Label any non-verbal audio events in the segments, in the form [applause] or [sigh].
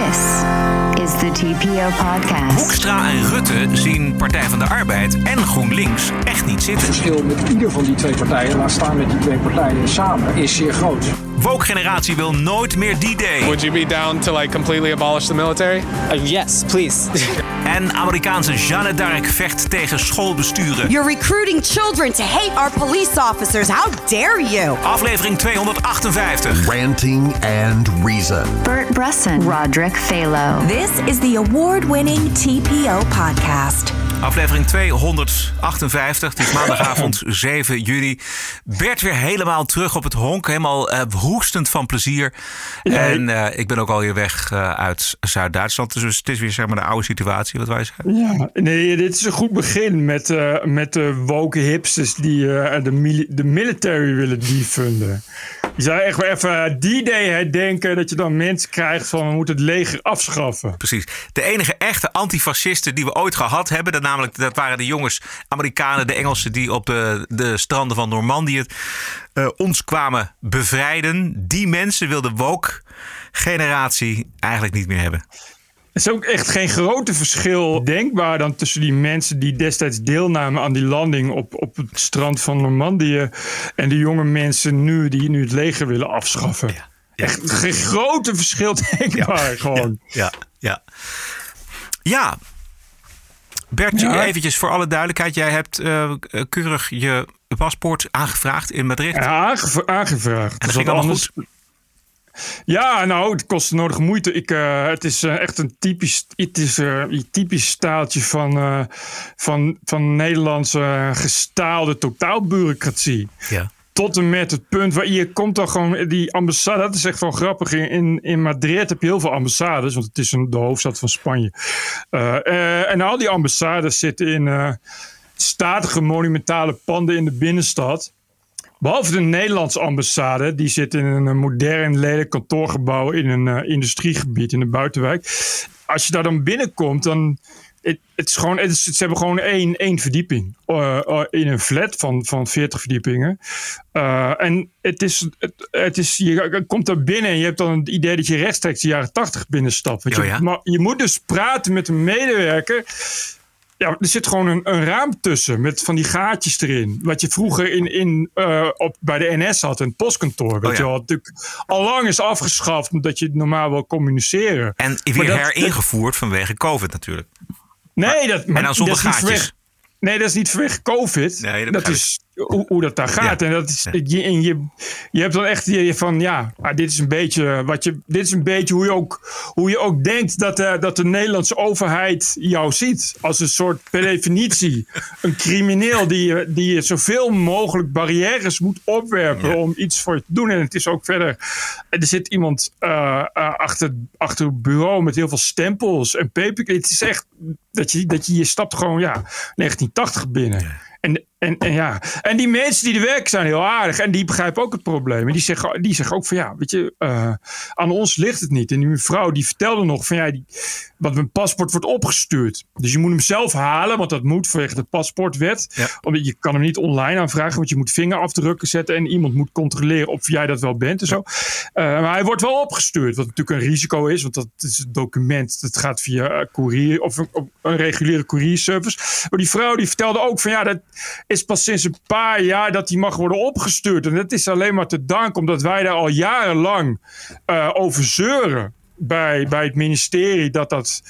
This is the TPO podcast. Hoekstra en Rutte zien Partij van de Arbeid en GroenLinks echt niet Het zitten. verschil met ieder van die twee partijen, laat staan met die twee partijen samen, is zeer groot. Woke-generatie wil nooit meer D-Day. Would you be down to like completely abolish the military? Uh, yes, please. [laughs] En Amerikaanse Jeanne d'Arc vecht tegen schoolbesturen. You're recruiting children to hate our police officers. How dare you? Aflevering 258. Ranting and Reason. Bert Bresson, Roderick Phalo. This is the award winning TPO podcast. Aflevering 258. Het is maandagavond [laughs] 7 juli. Bert weer helemaal terug op het honk. Helemaal eh, hoestend van plezier. En eh, ik ben ook alweer weg eh, uit Zuid-Duitsland. Dus het is weer zeg maar de oude situatie. Wat wij zeggen. Ja, nee, dit is een goed begin met, met de woke hipsters die de, mili- de military willen defunden. Je zou echt wel even die idee herdenken dat je dan mensen krijgt van we moeten het leger afschaffen. Precies. De enige echte antifascisten die we ooit gehad hebben, dat, namelijk, dat waren de jongens, Amerikanen, de Engelsen, die op de, de stranden van Normandië eh, ons kwamen bevrijden. Die mensen wil de woke-generatie eigenlijk niet meer hebben. Er is ook echt geen grote verschil denkbaar dan tussen die mensen die destijds deelnamen aan die landing op, op het strand van Normandië en de jonge mensen nu die nu het leger willen afschaffen. Echt geen grote verschil denkbaar gewoon. Ja, ja. Ja. Bert, Ja. eventjes voor alle duidelijkheid. Jij hebt eh, keurig je paspoort aangevraagd in Madrid. Ja, aangev- aangevraagd. En dat ging allemaal anders- Ja, nou, het kost de nodige moeite. Ik, eh, het is eh, echt een typisch, het is, een typisch staaltje van, van, van Nederlandse gestaalde totaalbureaucratie. Ja. Tot en met het punt waar je komt dan gewoon die ambassade. Dat is echt wel grappig. In, in, Madrid heb je heel veel ambassades, want het is een, de hoofdstad van Spanje. En al die ambassades zitten in statige monumentale panden in de binnenstad. Behalve de Nederlandse ambassade, die zit in een modern lelijk kantoorgebouw in een eh, industriegebied in de buitenwijk. Als je daar dan binnenkomt, dan. Het, het is gewoon, het is, ze hebben gewoon één, één verdieping eh, eh, in een flat van, van 40 verdiepingen. Eh, en het is, het, het is, je komt daar binnen en je hebt dan het idee dat je rechtstreeks de jaren 80 binnenstapt. Weet je? Oh ja? Maar je moet dus praten met een medewerker. Ja, er zit gewoon een, een raam tussen met van die gaatjes erin. Wat je vroeger in, in, eh, op, bij de NS had, in het postkantoor. Weet Oh ja. je wel, natuurlijk al lang is afgeschaft omdat je normaal wil communiceren. En weer dat- heringevoerd vanwege COVID natuurlijk. Nee, dat, maar en dan zonder dat is niet gaatjes. vanwege- nee, dat is niet vanwege COVID. Nee, dat dat is hoe, hoe dat daar gaat. Ja. En dat is, je, en je, je hebt dan echt je van, ja, ah, dit is een beetje wat je, dit is een beetje hoe je ook, hoe je ook denkt dat de, dat de Nederlandse overheid jou ziet. Als een soort, per definitie, [laughs] een crimineel die je, die je zoveel mogelijk barrières moet opwerpen Ja. om iets voor je te doen. En het is ook verder, er zit iemand eh, eh, achter, achter het bureau met heel veel stempels en paper. Het is echt dat je, dat je, je stapt gewoon, ja, 1980 binnen. En, en, en ja, en die mensen die er werken zijn heel aardig. En die begrijpen ook het probleem. En die zeggen, die zeggen ook van ja, weet je, eh, aan ons ligt het niet. En die mevrouw die vertelde nog van ja, die, want mijn paspoort wordt opgestuurd. Dus je moet hem zelf halen, want dat moet vanwege de paspoortwet. Ja. Omdat je kan hem niet online aanvragen, want je moet vingerafdrukken zetten. En iemand moet controleren of jij dat wel bent en zo. Eh, maar hij wordt wel opgestuurd, wat natuurlijk een risico is. Want dat is het document, dat gaat via eh, courier of een, op een reguliere courierservice. Maar die vrouw die vertelde ook van ja, dat is pas sinds een paar jaar dat die mag worden opgestuurd. En dat is alleen maar te danken omdat wij daar al jarenlang eh, over zeuren bij, bij het ministerie dat dat,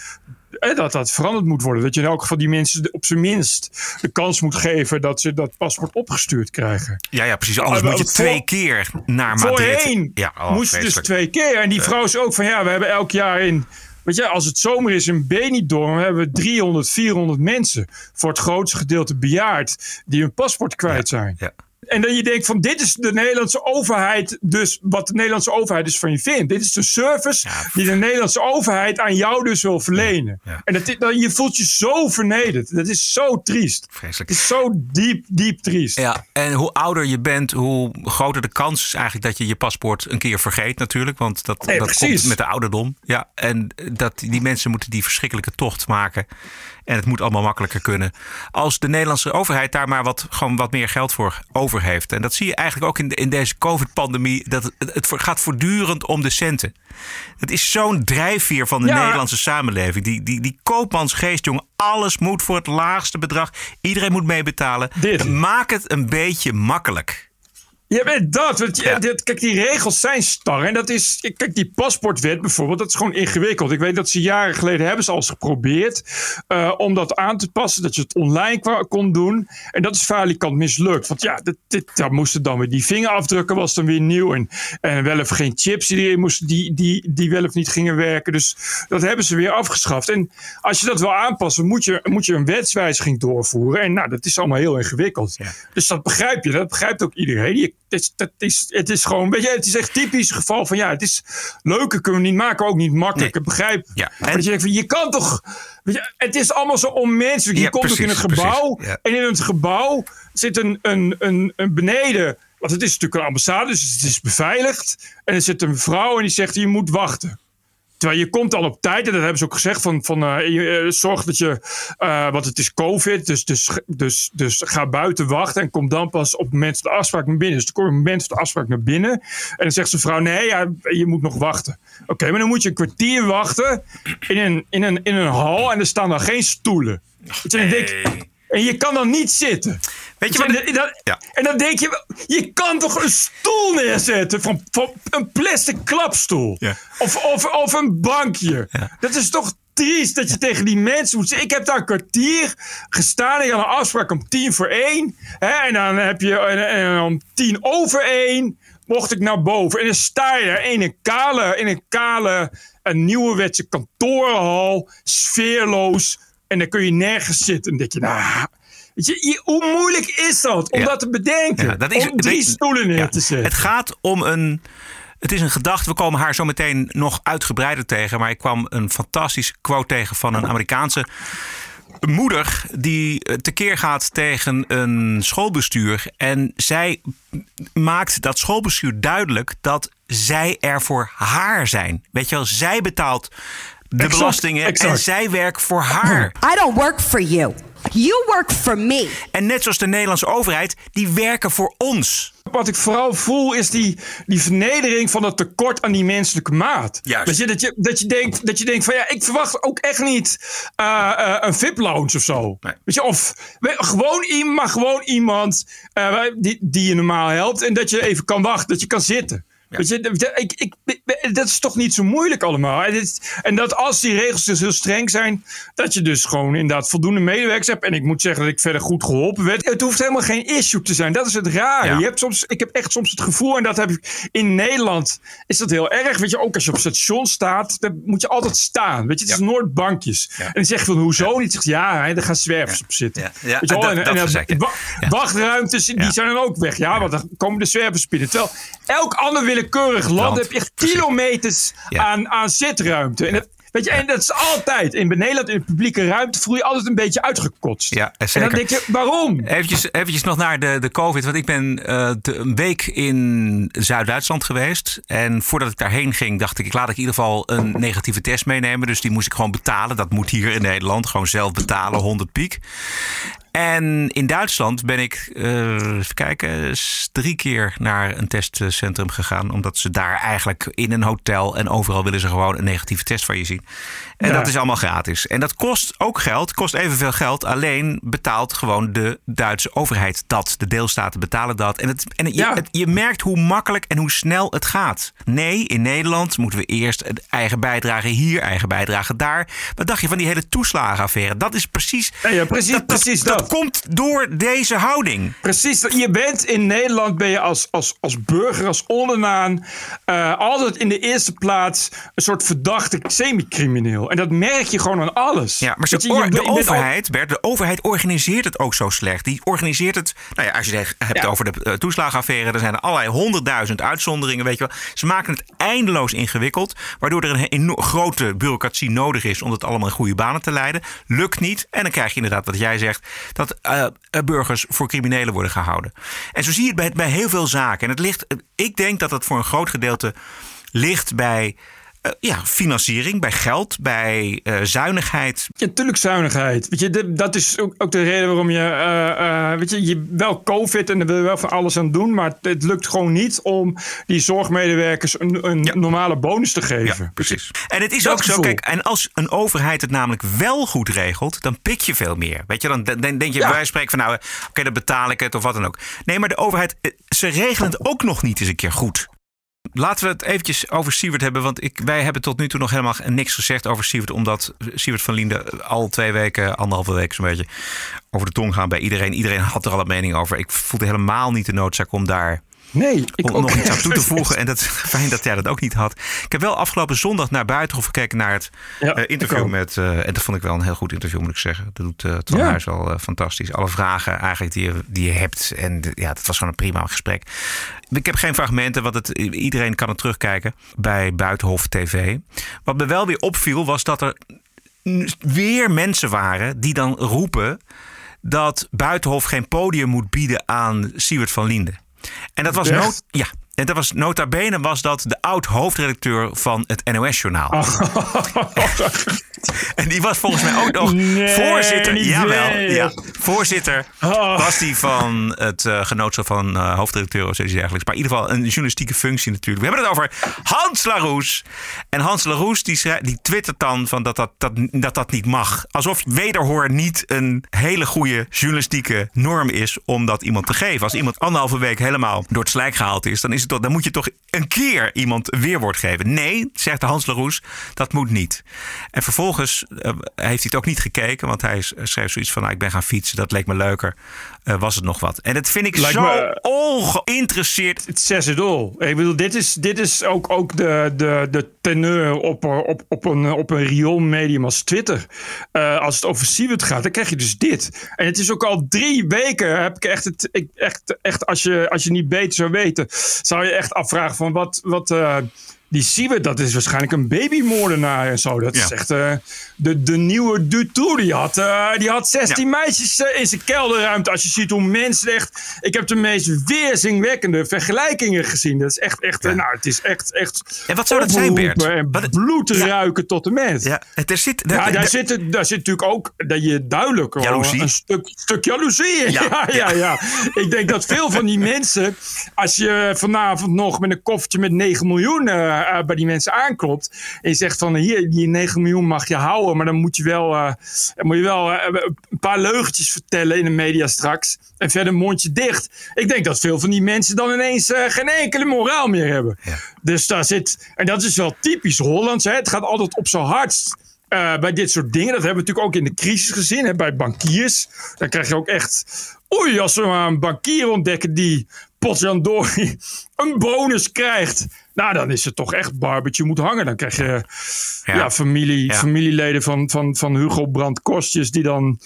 eh, dat dat veranderd moet worden. Dat je in elk geval die mensen op zijn minst de kans moet geven dat ze dat paspoort opgestuurd krijgen. Ja, ja, precies. Anders moet je voor- twee keer naar Madrid. Voorheen Ja, oh, moest dus twee keer. En die vrouw is ook van ja, we hebben elk jaar in. Weet je, als het zomer is in Benidorm hebben we 300, 400 mensen. Voor het grootste gedeelte bejaard. die hun paspoort kwijt zijn. Ja. En dan je denkt van dit is de Nederlandse overheid. Dus wat de Nederlandse overheid dus van je vindt. Dit is de service Ja. die de Nederlandse overheid aan jou dus wil verlenen. Ja. En dat, je voelt je zo vernederd. Dat is zo triest. Vreselijk. Het is zo diep, diep triest. Ja, en hoe ouder je bent, hoe groter de kans is eigenlijk dat je je paspoort een keer vergeet natuurlijk. Want dat, Nee, dat precies. komt met de ouderdom. Ja, en dat, die mensen moeten die verschrikkelijke tocht maken. En het moet allemaal makkelijker kunnen. Als de Nederlandse overheid daar maar wat, gewoon wat meer geld voor over over heeft. En dat zie je eigenlijk ook in, de- in deze COVID-pandemie. Dat het, het gaat voortdurend om de centen. Het is zo'n drijfveer van de Ja. Nederlandse samenleving. Die, die, die koopmansgeest, jongen. Alles moet voor het laagste bedrag. Iedereen moet meebetalen. Maak het een beetje makkelijk. Ja, maar dat. Want je- Ja. dit, kijk, die regels zijn star. En dat is. Kijk, die paspoortwet bijvoorbeeld, dat is gewoon ingewikkeld. Ik weet dat ze jaren geleden hebben ze al eens geprobeerd eh, om dat aan te passen. Dat je het online kon doen. En dat is falikant mislukt. Want ja, dit, dit, daar moesten dan weer die vingerafdrukken, was dan weer nieuw. En, en wel of geen chips die erin moesten, die, die, die wel of niet gingen werken. Dus dat hebben ze weer afgeschaft. En als je dat wil aanpassen, moet je, moet je een wetswijziging doorvoeren. En nou, dat is allemaal heel ingewikkeld. Dus dat begrijp je. Dat begrijpt ook iedereen. Je, het, is, dat is, het is gewoon, weet je, het is echt typisch geval van ja, het is leuker kunnen we niet maken, ook niet makkelijk. Nee. Ik begrijp. Ja. En- dat je denkt van, je kan toch, weet je, het is allemaal zo onmenselijk. Je Ja, komt ook in het gebouw precies, ja. en in het gebouw zit een, een, een, een beneden, want het is natuurlijk een ambassade, dus het is beveiligd. En er zit een vrouw en die zegt, je moet wachten. Terwijl je komt al op tijd, en dat hebben ze ook gezegd, van, van eh, eh, zorg dat je, eh, want het is COVID, dus, dus, dus, dus ga buiten wachten en kom dan pas op het moment van de afspraak naar binnen. Dus dan kom je op het moment van de afspraak naar binnen en dan zegt de vrouw, nee, ja, je moet nog wachten. Oké, maar dan moet je een kwartier wachten in een, in een, in een hal en er staan dan geen stoelen. Dus dan denk en je kan dan niet zitten. Weet je en, wat? dan- dan, Ja. en dan denk je, je kan toch een stoel neerzetten van, van een plastic klapstoel. Ja. Of, of, of een bankje. Ja. Dat is toch triest dat je tegen die mensen moet zeggen. Ik heb daar een kwartier gestaan. Ik had een afspraak om tien voor één. Hè, en dan heb je en, en om tien over één mocht ik naar boven. En dan sta je er in een kale, in een kale een nieuwerwetse kantorenhal. Sfeerloos. En dan kun je nergens zitten. En denk je, nou... Weet je, hoe moeilijk is dat om Ja. dat te bedenken? Ja, dat is- om drie stoelen neer Ja, te zetten. Het gaat om een. Het is een gedachte. We komen haar zo meteen nog uitgebreider tegen. Maar ik kwam een fantastische quote tegen van een Amerikaanse moeder. die eh, tekeer gaat tegen een schoolbestuur. En zij maakt dat schoolbestuur duidelijk dat zij er voor haar zijn. Weet je wel, zij betaalt de Exact, belastingen en zij werkt voor haar. [clears throat] I don't work for you. You work for me. En net zoals de Nederlandse overheid, die werken voor ons. Wat ik vooral voel is die, die vernedering van het tekort aan die menselijke maat. Juist. Weet je, dat, je, dat, je denkt, dat je denkt van ja, ik verwacht ook echt niet eh, eh, een VIP-lounge of zo. Nee. Weet je, of we- gewoon iemand, maar gewoon iemand eh, die, die je normaal helpt. En dat je even kan wachten, dat je kan zitten. Je, dat- ik, ik, dat is toch niet zo moeilijk allemaal. En, dat als die regels dus heel streng zijn, dat je dus gewoon inderdaad voldoende medewerkers hebt. En ik moet zeggen dat ik verder goed geholpen werd. Het hoeft helemaal geen issue te zijn. Dat is het rare. Ja. Je hebt soms, ik heb echt soms het gevoel, en dat heb ik in Nederland, is dat heel erg. Weet je, ook als je op station staat, dan moet je altijd staan. Weet je, het is nooit bankjes. En dan zeg je van, hoezo niet? Zegt ja, hè, daar gaan zwervers op zitten. Ja. Ja, Weet je wel, en, en ja. Ja. wachtruimtes, die Ja. zijn dan ook weg. Ja, want dan komen de zwervers binnen. Terwijl elk ander willekeurig land, Land, heb je echt kilometers Ja. aan, aan zitruimte. En dat, weet je, en dat is altijd. In Nederland, in de publieke ruimte, voel je altijd een beetje uitgekotst. Ja, en zeker. dan denk je, waarom? Eventjes, eventjes nog naar de, de COVID. Want ik ben eh, de- een week in Zuid-Duitsland geweest. En voordat ik daarheen ging, dacht ik, ik laat ik in ieder geval een negatieve test meenemen. Dus die moest ik gewoon betalen. Dat moet hier in Nederland. Gewoon zelf betalen, 100 piek. En in Duitsland ben ik, eh, even kijken, drie keer naar een testcentrum gegaan. Omdat ze daar eigenlijk in een hotel en overal willen ze gewoon een negatieve test van je zien. En Ja. dat is allemaal gratis. En dat kost ook geld, kost evenveel geld. Alleen betaalt gewoon de Duitse overheid dat. De deelstaten betalen dat. En, het, en je, Ja. het- je merkt hoe makkelijk en hoe snel het gaat. Nee, in Nederland moeten we eerst eigen bijdrage hier, eigen bijdrage daar. Wat dacht je van die hele toeslagenaffaire? Dat is precies... Ja, ja, precies, precies dat. dat komt door deze houding. Precies, je bent in Nederland ben je als, als, als burger, als ondernaan, eh, altijd in de eerste plaats een soort verdachte semi-crimineel. En dat merk je gewoon aan alles. Ja, maar ze, je, de al- overheid, Bert, de overheid organiseert het ook zo slecht. Die organiseert het, nou ja, als je het hebt Ja. over de eh, toeslagenaffaire, dan zijn er allerlei honderdduizend uitzonderingen, weet je wel. Ze maken het eindeloos ingewikkeld, waardoor er een grote bureaucratie nodig is om het allemaal in goede banen te leiden. Lukt niet. En dan krijg je inderdaad wat jij zegt, dat eh, eh, burgers voor criminelen worden gehouden. En zo zie je het bij, bij heel veel zaken. En het ligt, ik denk dat het voor een groot gedeelte ligt bij eh, ja, financiering, bij geld, bij eh, zuinigheid. Ja, natuurlijk zuinigheid. Weet je, dat is ook, ook de reden waarom je, eh, weet je, je wel COVID en daar wil je wel van alles aan doen, maar het, lukt gewoon niet om die zorgmedewerkers een, een Ja. normale bonus te geven. Ja, precies. En het is Dat ook zo, kijk, en als een overheid het namelijk wel goed regelt, dan pik je veel meer. Weet je, dan denk je, Ja. wij spreken van nou, oké, dan betaal ik het of wat dan ook. Nee, maar de overheid, ze regelen het ook nog niet eens een keer goed. Laten we het eventjes over Siewert hebben. Want ik, wij hebben tot nu toe nog helemaal niks gezegd over Siewert. Omdat Siewert van Liende al twee weken, anderhalve week zo'n beetje... over de tong gaan bij iedereen. Iedereen had er al een mening over. Ik voelde helemaal niet de noodzaak om daar Nee, ik om ook. nog iets aan toe te [laughs] voegen. En dat fijn dat jij dat ook niet had. Ik heb wel afgelopen zondag naar Buitenhof gekeken naar het Ja, eh, interview met. eh, en dat vond ik wel een heel goed interview, moet ik zeggen. Dat doet uh, Twan Ja. Huis wel fantastisch. Alle vragen eigenlijk die je, die je hebt. En ja, dat was gewoon een prima gesprek. Ik heb geen fragmenten, want het, iedereen kan het terugkijken bij Buitenhof TV. Wat me wel weer opviel, was dat er weer mensen waren die dan roepen dat Buitenhof geen podium moet bieden aan Siewert van Linden. En dat was, nood, ja, en dat was nota bene was dat de oud-hoofdredacteur van het NOS-journaal. [laughs] En die was volgens mij ook nog Nee, voorzitter. Jawel, weer. ja, voorzitter Oh. was die van het eh, genootschap van eh, hoofdredacteur of zoiets dergelijks. Maar in ieder geval een journalistieke functie natuurlijk. We hebben het over Hans Laroes. En Hans Laroes die, die twittert dan van dat, dat, dat, dat dat niet mag. Alsof wederhoor niet een hele goede journalistieke norm is om dat iemand te geven. Als iemand anderhalve week helemaal door het slijk gehaald is, dan, is het dan moet je toch een keer iemand een weerwoord geven. Nee, zegt Hans Laroes, dat moet niet. En vervolgens eh, heeft hij het ook niet gekeken, want hij schreef zoiets van: nou, ik ben gaan fietsen, dat leek me leuker. Eh, was het nog wat? En dat vind ik Lijkt zo me- ongeïnteresseerd. Het says it all. Ik bedoel, dit is, dit is ook, ook de, de, de teneur op, op, op een, op een rioolmedium als Twitter. Eh, als het over Siewert gaat, dan krijg je dus dit. En het is ook al drie weken, heb ik echt, het, ik, echt, echt als, je, als je niet beter zou weten, zou je echt afvragen van wat... wat eh, die Siewert, dat is waarschijnlijk een babymoordenaar en zo. Dat is echt eh, de, de nieuwe Dutroux. Die had, eh, die had 16 meisjes eh, in zijn kelderruimte. Als je ziet hoe mensrecht... Ik heb de meest weerzinwekkende vergelijkingen gezien. Dat is echt, echt nou, het is echt, echt... En wat zou dat zijn, Bert? oproepen En Wat- bloed ruiken tot de mens. Ja, het, er zit, Ja, daar- daar zit, daar zit natuurlijk ook dat je duidelijk een stuk, stuk jaloezie in. [laughs] Ja, Ja, ja, Ik denk dat veel van die mensen, als je vanavond nog met een koffertje met 9 miljoen eh, bij die mensen aanklopt. En je zegt van hier, die 9 miljoen mag je houden, maar dan moet je wel, eh, dan moet je wel eh, een paar leugentjes vertellen in de media straks. En verder mondje dicht. Ik denk dat veel van die mensen dan ineens eh, geen enkele moraal meer hebben. Dus daar zit, en dat is wel typisch Hollands. Hè? Het gaat altijd op zijn hardst. Eh, bij dit soort dingen. Dat hebben we natuurlijk ook in de crisis gezien. Hè, bij bankiers. Dan krijg je ook echt. Oei, als we maar een bankier ontdekken die potjandori [laughs] een bonus krijgt. Nou, dan is het toch echt barbetje moet hangen. Dan krijg je ja. Ja. familie, familieleden van, van, van Hugo Brandt Kostjes die dan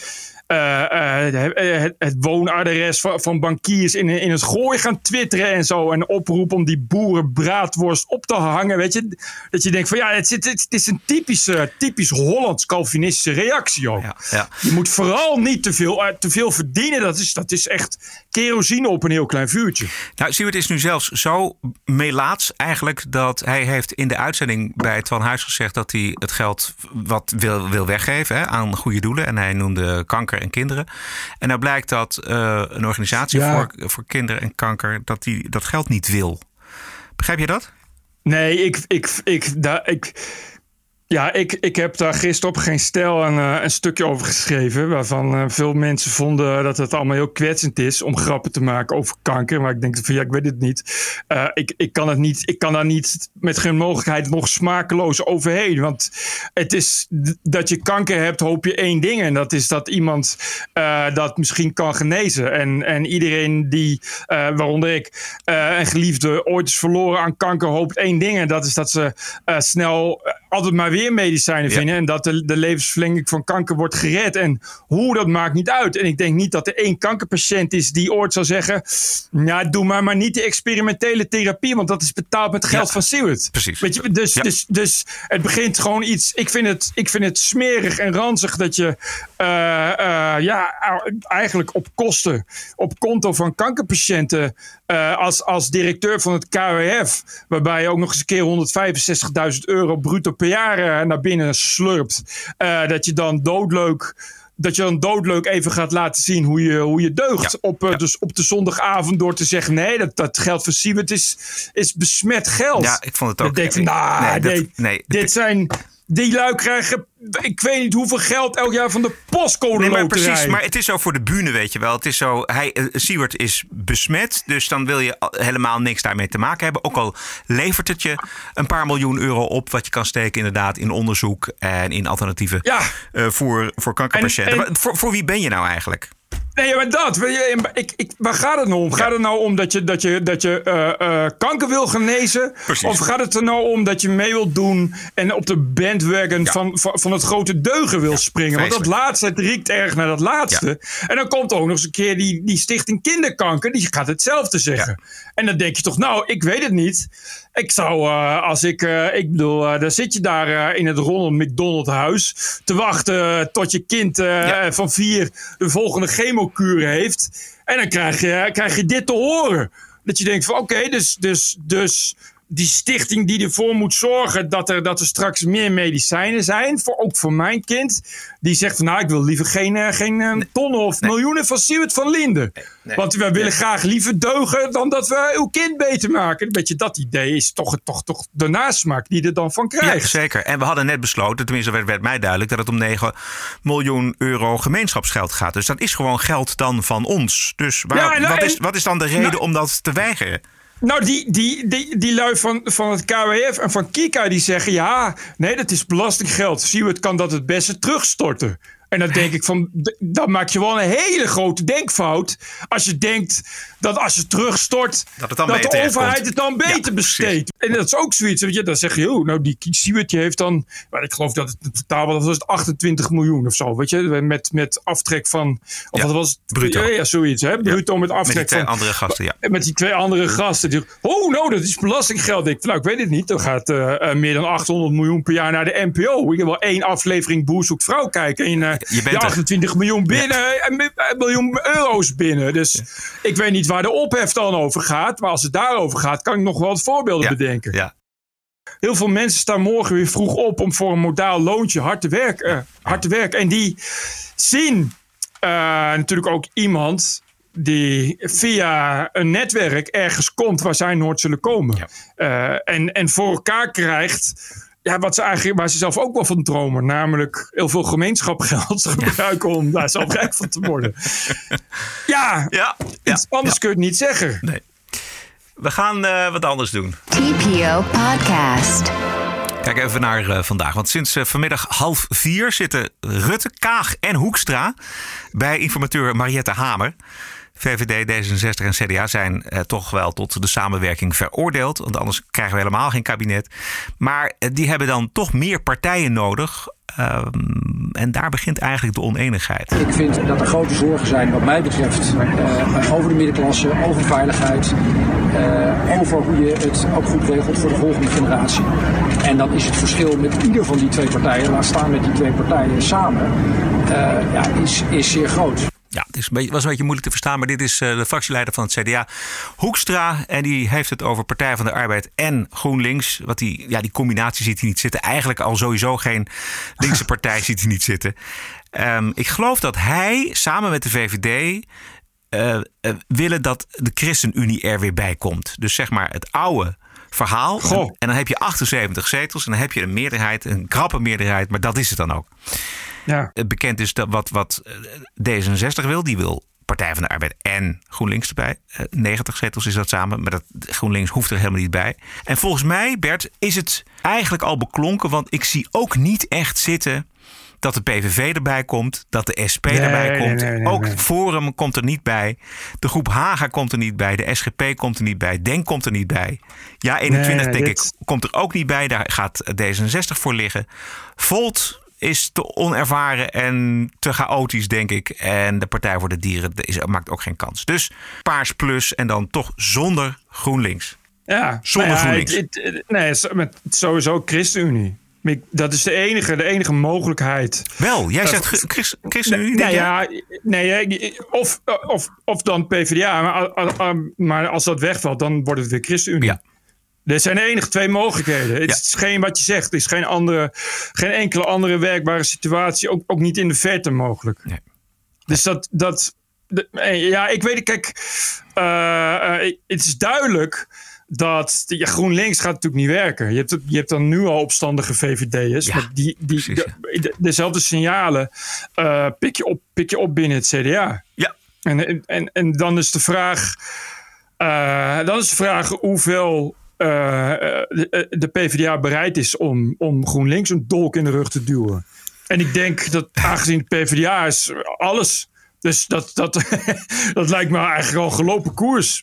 het, het woonadres van, van bankiers in, in het gooi gaan twitteren en zo. En oproepen om die boerenbraadworst op te hangen. Weet je? Dat je denkt van ja, het, het, het is een typische, typisch Hollands-Calvinistische reactie ook. Ja, ja. Je moet vooral niet te veel, eh, te veel verdienen. Dat is, dat is echt kerosine op een heel klein vuurtje. Nou, Siewert is nu zelfs zo melaats eigenlijk dat hij heeft in de uitzending bij Twan Huis gezegd dat hij het geld wat wil, wil weggeven hè, aan goede doelen. En hij noemde kanker en kinderen. En nou blijkt dat eh, een organisatie Ja. voor, voor kinderen en kanker dat die dat geld niet wil. Begrijp je dat? Nee, ik, ik, ik, daar, ik, ja, ik, ik heb daar gisteren op geen stijl een, eh, een stukje over geschreven. Waarvan eh, veel mensen vonden dat het allemaal heel kwetsend is om grappen te maken over kanker. Maar ik denk van ja, ik weet het niet. Eh, ik, ik, kan het niet ik kan daar niet met geen mogelijkheid nog smakeloos overheen. Want het is dat je kanker hebt, hoop je één ding. En dat is dat iemand dat misschien kan genezen. En, en iedereen die, waaronder ik, een geliefde ooit is verloren aan kanker, hoopt één ding. En dat is dat ze snel, altijd maar weer medicijnen Ja. vinden. En dat de, de levensverlenging van kanker wordt gered. En hoe, dat maakt niet uit. En ik denk niet dat er één kankerpatiënt is die ooit zal zeggen... Nou, doe maar maar niet de experimentele therapie. Want dat is betaald met geld Ja, van Stewart. precies. Weet je, dus, Ja. dus, dus het begint gewoon iets... Ik vind het, ik vind het smerig en ranzig dat je... eh, eh, ja, eigenlijk op kosten, op konto van kankerpatiënten... eh, als, als directeur van het KWF... waarbij je ook nog eens een keer 165.000 euro bruto per jaar eh, naar binnen slurpt... eh, dat je dan doodleuk... Dat je dan doodleuk even gaat laten zien hoe je, hoe je deugt. Ja. Op, eh, Ja. dus op de zondagavond door te zeggen: nee, dat, dat geld van Siebert is, is besmet geld. Ja, ik vond het ook- denk ik, nou, nee, dat- nee, nee. dit zijn. Die lui krijgen, ik weet niet hoeveel geld elk jaar van de postcode Nee, maar precies. Maar het is zo voor de bühne, weet je wel. Het is zo, hij, eh, Siewert is besmet, dus dan wil je al- helemaal niks daarmee te maken hebben. Ook al levert het je een paar miljoen euro op, wat je kan steken inderdaad in onderzoek en in alternatieven Ja. eh, voor, voor kankerpatiënten. En- voor, voor wie ben je nou eigenlijk? Nee, maar dat. Ik, ik, waar gaat het nou om? Gaat het nou om dat je, dat je, dat je eh, eh, kanker wil genezen? Precies. Of gaat het er nou om dat je mee wilt doen en op de bandwagon van, van, van het grote deugen wil springen? Want dat laatste, het riekt erg naar dat laatste. En dan komt ook nog eens een keer die, die stichting kinderkanker, die gaat hetzelfde zeggen. En dan denk je toch, nou, ik weet het niet. Ik zou, eh, als ik, ik bedoel, dan zit je daar in het Ronald McDonald huis te wachten tot je kind van vier de volgende chemokuur heeft. En dan krijg je, krijg je dit te horen. Dat je denkt van oké, dus, dus, dus die stichting die ervoor moet zorgen dat er, dat er straks meer medicijnen zijn, voor, ook voor mijn kind, die zegt van nou ik wil liever geen, eh, geen eh, tonnen of miljoenen van Siewert van Linden. Want we willen graag liever deugen dan dat we uw kind beter maken. Weet je, dat idee is toch, toch, toch de nasmaak die er dan van Ja, krijgt. zeker. En we hadden net besloten, tenminste werd, werd mij duidelijk, dat het om 9 miljoen euro gemeenschapsgeld gaat. Dus dat is gewoon geld dan van ons. Dus waar, Ja, nou, wat, is, wat is dan de reden Nou- om dat te weigeren? Nou, die, die, die, die lui van, van het KWF en van Kika die zeggen... ja, nee, dat is belastinggeld. Siewert kan dat het beste terugstorten. En dan denk ik van, dan maak je wel een hele grote denkfout... als je denkt dat als je terugstort... Dat het dan de overheid het dan beter besteedt. En dat is ook zoiets. Weet je, dan zeg je, oh, nou, die Siewert die heeft dan... maar ik geloof dat het in totaal was het 28 miljoen of zo. Weet je, met, met aftrek van... Of Ja, wat was het? bruto. Ja, ja, zoiets. Hè? Bruto met aftrek Met die twee van... andere gasten, ja. Met die twee andere gasten. Die, oh, nou, dat is belastinggeld. Ik, nou, ik weet het niet. Er gaat eh, eh, meer dan 800 miljoen per jaar naar de NPO. Ik heb wel één aflevering Boer zoekt vrouw kijken. En eh, Je bent die er. 28 miljoen binnen. En een miljoen euro's binnen. Dus ik weet niet waar de ophef dan over gaat. Maar als het daarover gaat, kan ik nog wel wat voorbeelden bedenken. ja. Heel veel mensen staan morgen weer vroeg op om voor een modaal loontje hard te werken. eh, hard te werken. En die zien eh, natuurlijk ook iemand die via een netwerk ergens komt waar zij nooit zullen komen. Eh, en, en voor elkaar krijgt. Ja, wat ze eigenlijk, waar ze zelf ook wel van dromen. Namelijk heel veel gemeenschapgeld gebruiken om daar zelf [laughs] rijk van te worden. Ja, Ja, iets anders kun je het niet zeggen. Nee. We gaan eh, wat anders doen. TPO Podcast. Kijk even naar eh, vandaag. Want sinds eh, vanmiddag half vier zitten Rutte, Kaag en Hoekstra bij informateur Mariette Hamer. VVD, D66 en CDA zijn eh, toch wel tot de samenwerking veroordeeld. Want anders krijgen we helemaal geen kabinet. Maar eh, die hebben dan toch meer partijen nodig. Ehm, en daar begint eigenlijk de oneenigheid. Ik vind dat er grote zorgen zijn, wat mij betreft, eh, over de middenklasse, over veiligheid, over hoe je het ook goed regelt voor de volgende generatie. En dan is het verschil met ieder van die twee partijen, laat staan met die twee partijen samen, ja, is, is zeer groot. Ja, het is een beetje, was een beetje moeilijk te verstaan, maar dit is eh, de fractieleider van het CDA, Hoekstra. En die heeft het over Partij van de Arbeid en GroenLinks. Wat die, ja, die combinatie ziet hij niet zitten. Eigenlijk al sowieso geen linkse partij [laughs] ziet hij niet zitten. Ehm, ik geloof dat hij samen met de VVD eh, eh, willen dat de ChristenUnie er weer bij komt. Dus zeg maar het oude verhaal. Goh. En dan heb je 78 zetels en dan heb je een meerderheid, een krappe meerderheid. Maar dat is het dan ook. Ja. Bekend is dat wat, wat eh, D66 wil. Die wil Partij van de Arbeid en GroenLinks erbij. Eh, 90 zetels is dat samen. Maar dat, GroenLinks hoeft er helemaal niet bij. En volgens mij, Bert, is het eigenlijk al beklonken. Want ik zie ook niet echt zitten dat de PVV erbij komt, dat de SP Nee, erbij komt. nee, nee, ook. Forum komt er niet bij. De groep Haga komt er niet bij. De SGP komt er niet bij. Denk komt er niet bij. Ja, 21 Nee, denk dit- ik komt er ook niet bij. Daar gaat D66 voor liggen. Volt is te onervaren en te chaotisch, denk ik. En de Partij voor de Dieren is, maakt ook geen kans. Dus Paars Plus en dan toch zonder GroenLinks. Ja, Zonder nou ja, GroenLinks. het- nee, met sowieso ChristenUnie. Dat is de enige, de enige mogelijkheid. Wel, jij zegt Chris- Chris- ChristenUnie, jij? ja, nee, of, of, of dan PvdA. Maar, maar als dat wegvalt, dan wordt het weer ChristenUnie. Ja. Er zijn enige twee mogelijkheden. Het Ja. is geen wat je zegt. Het is geen, andere, geen enkele andere werkbare situatie. Ook, ook niet in de verte mogelijk. Nee. Dus dat. dat de- eh, ja, ik weet het. Kijk, eh, eh, het is duidelijk dat ja, GroenLinks gaat natuurlijk niet werken. Je hebt, je hebt dan nu al opstandige VVD'ers. Ja, die, die, precies, de- de- dezelfde signalen pik, je op, pik je op binnen het CDA. Ja, En, en, en dan is de vraag, dan is de vraag hoeveel de, de PvdA bereid is om, om GroenLinks een dolk in de rug te duwen. En ik denk dat aangezien de PvdA is alles. Dus dat, dat, [laughs] dat lijkt me eigenlijk al gelopen koers.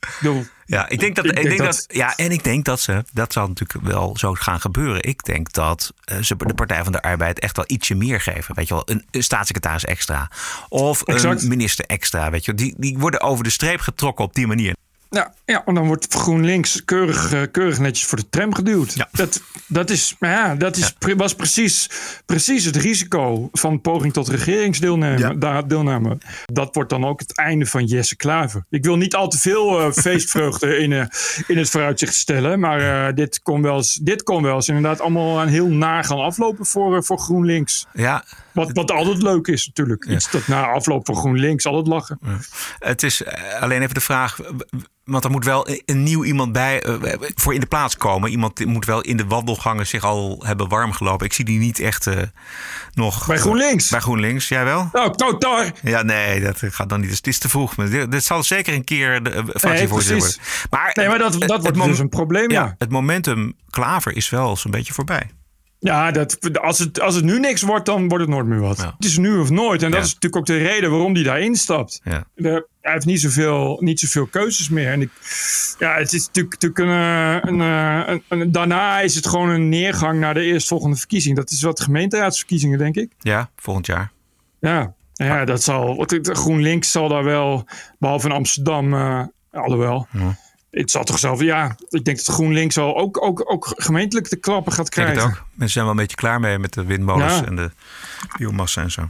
Ja, ik denk dat, Ik ik denk denk dat- dat, ja, en ik denk dat ze, dat zal natuurlijk wel zo gaan gebeuren. Ik denk dat eh, ze de Partij van de Arbeid echt wel ietsje meer geven. Weet je wel, een, een staatssecretaris extra. Of Exact. een minister extra. Weet je wel. Die, die worden over de streep getrokken op die manier. Ja, ja, en dan wordt GroenLinks keurig, eh, keurig netjes voor de tram geduwd. Ja. Dat, dat, is, ja, dat is, was precies, precies het risico van poging tot regeringsdeelname. Ja. daar- deelname. Dat wordt dan ook het einde van Jesse Klaver. Ik wil niet al te veel eh, [laughs] feestvreugde in, eh, in het vooruitzicht stellen. Maar dit, kon wel eens, dit kon wel eens inderdaad allemaal een heel na gaan aflopen voor, voor GroenLinks. Ja, Wat, wat altijd leuk is natuurlijk. Iets dat na afloop van GroenLinks altijd lachen. het is alleen even de vraag. Want er moet wel een nieuw iemand bij eh, voor in de plaats komen. Iemand moet wel in de wandelgangen zich al hebben warm gelopen. Ik zie die niet echt eh, nog. Bij GroenLinks? Bij GroenLinks, jij wel? Nou, Totar! Ja, nee, dat gaat dan niet. Het is te vroeg. Maar dit, dit zal zeker een keer de fractievoorzitter precies. worden. Maar, Nee, maar dat, dat wordt dus een probleem, ja. ja, het momentum Klaver is wel zo'n beetje voorbij. Ja, dat, als, het, als het nu niks wordt, dan wordt het nooit meer wat. Ja. Het is nu of nooit. En dat Ja. is natuurlijk ook de reden waarom hij daarin stapt. Ja. De- hij heeft niet zoveel, niet zoveel keuzes meer. En ik, ja, het is natuurlijk, natuurlijk een, een, eh, een, een- Daarna is het gewoon een neergang naar de eerstvolgende verkiezing. Dat is wat gemeenteraadsverkiezingen, denk ik. Ja, volgend jaar. Ja, ja dat zal. GroenLinks zal daar wel, behalve in Amsterdam, eh alhoewel. Het zal toch zelf, ja, ik denk dat GroenLinks wel ook, ook, ook gemeentelijk de klappen gaat krijgen. ook. Mensen zijn wel een beetje klaar mee met de windmolens Ja. en de biomassa en zo.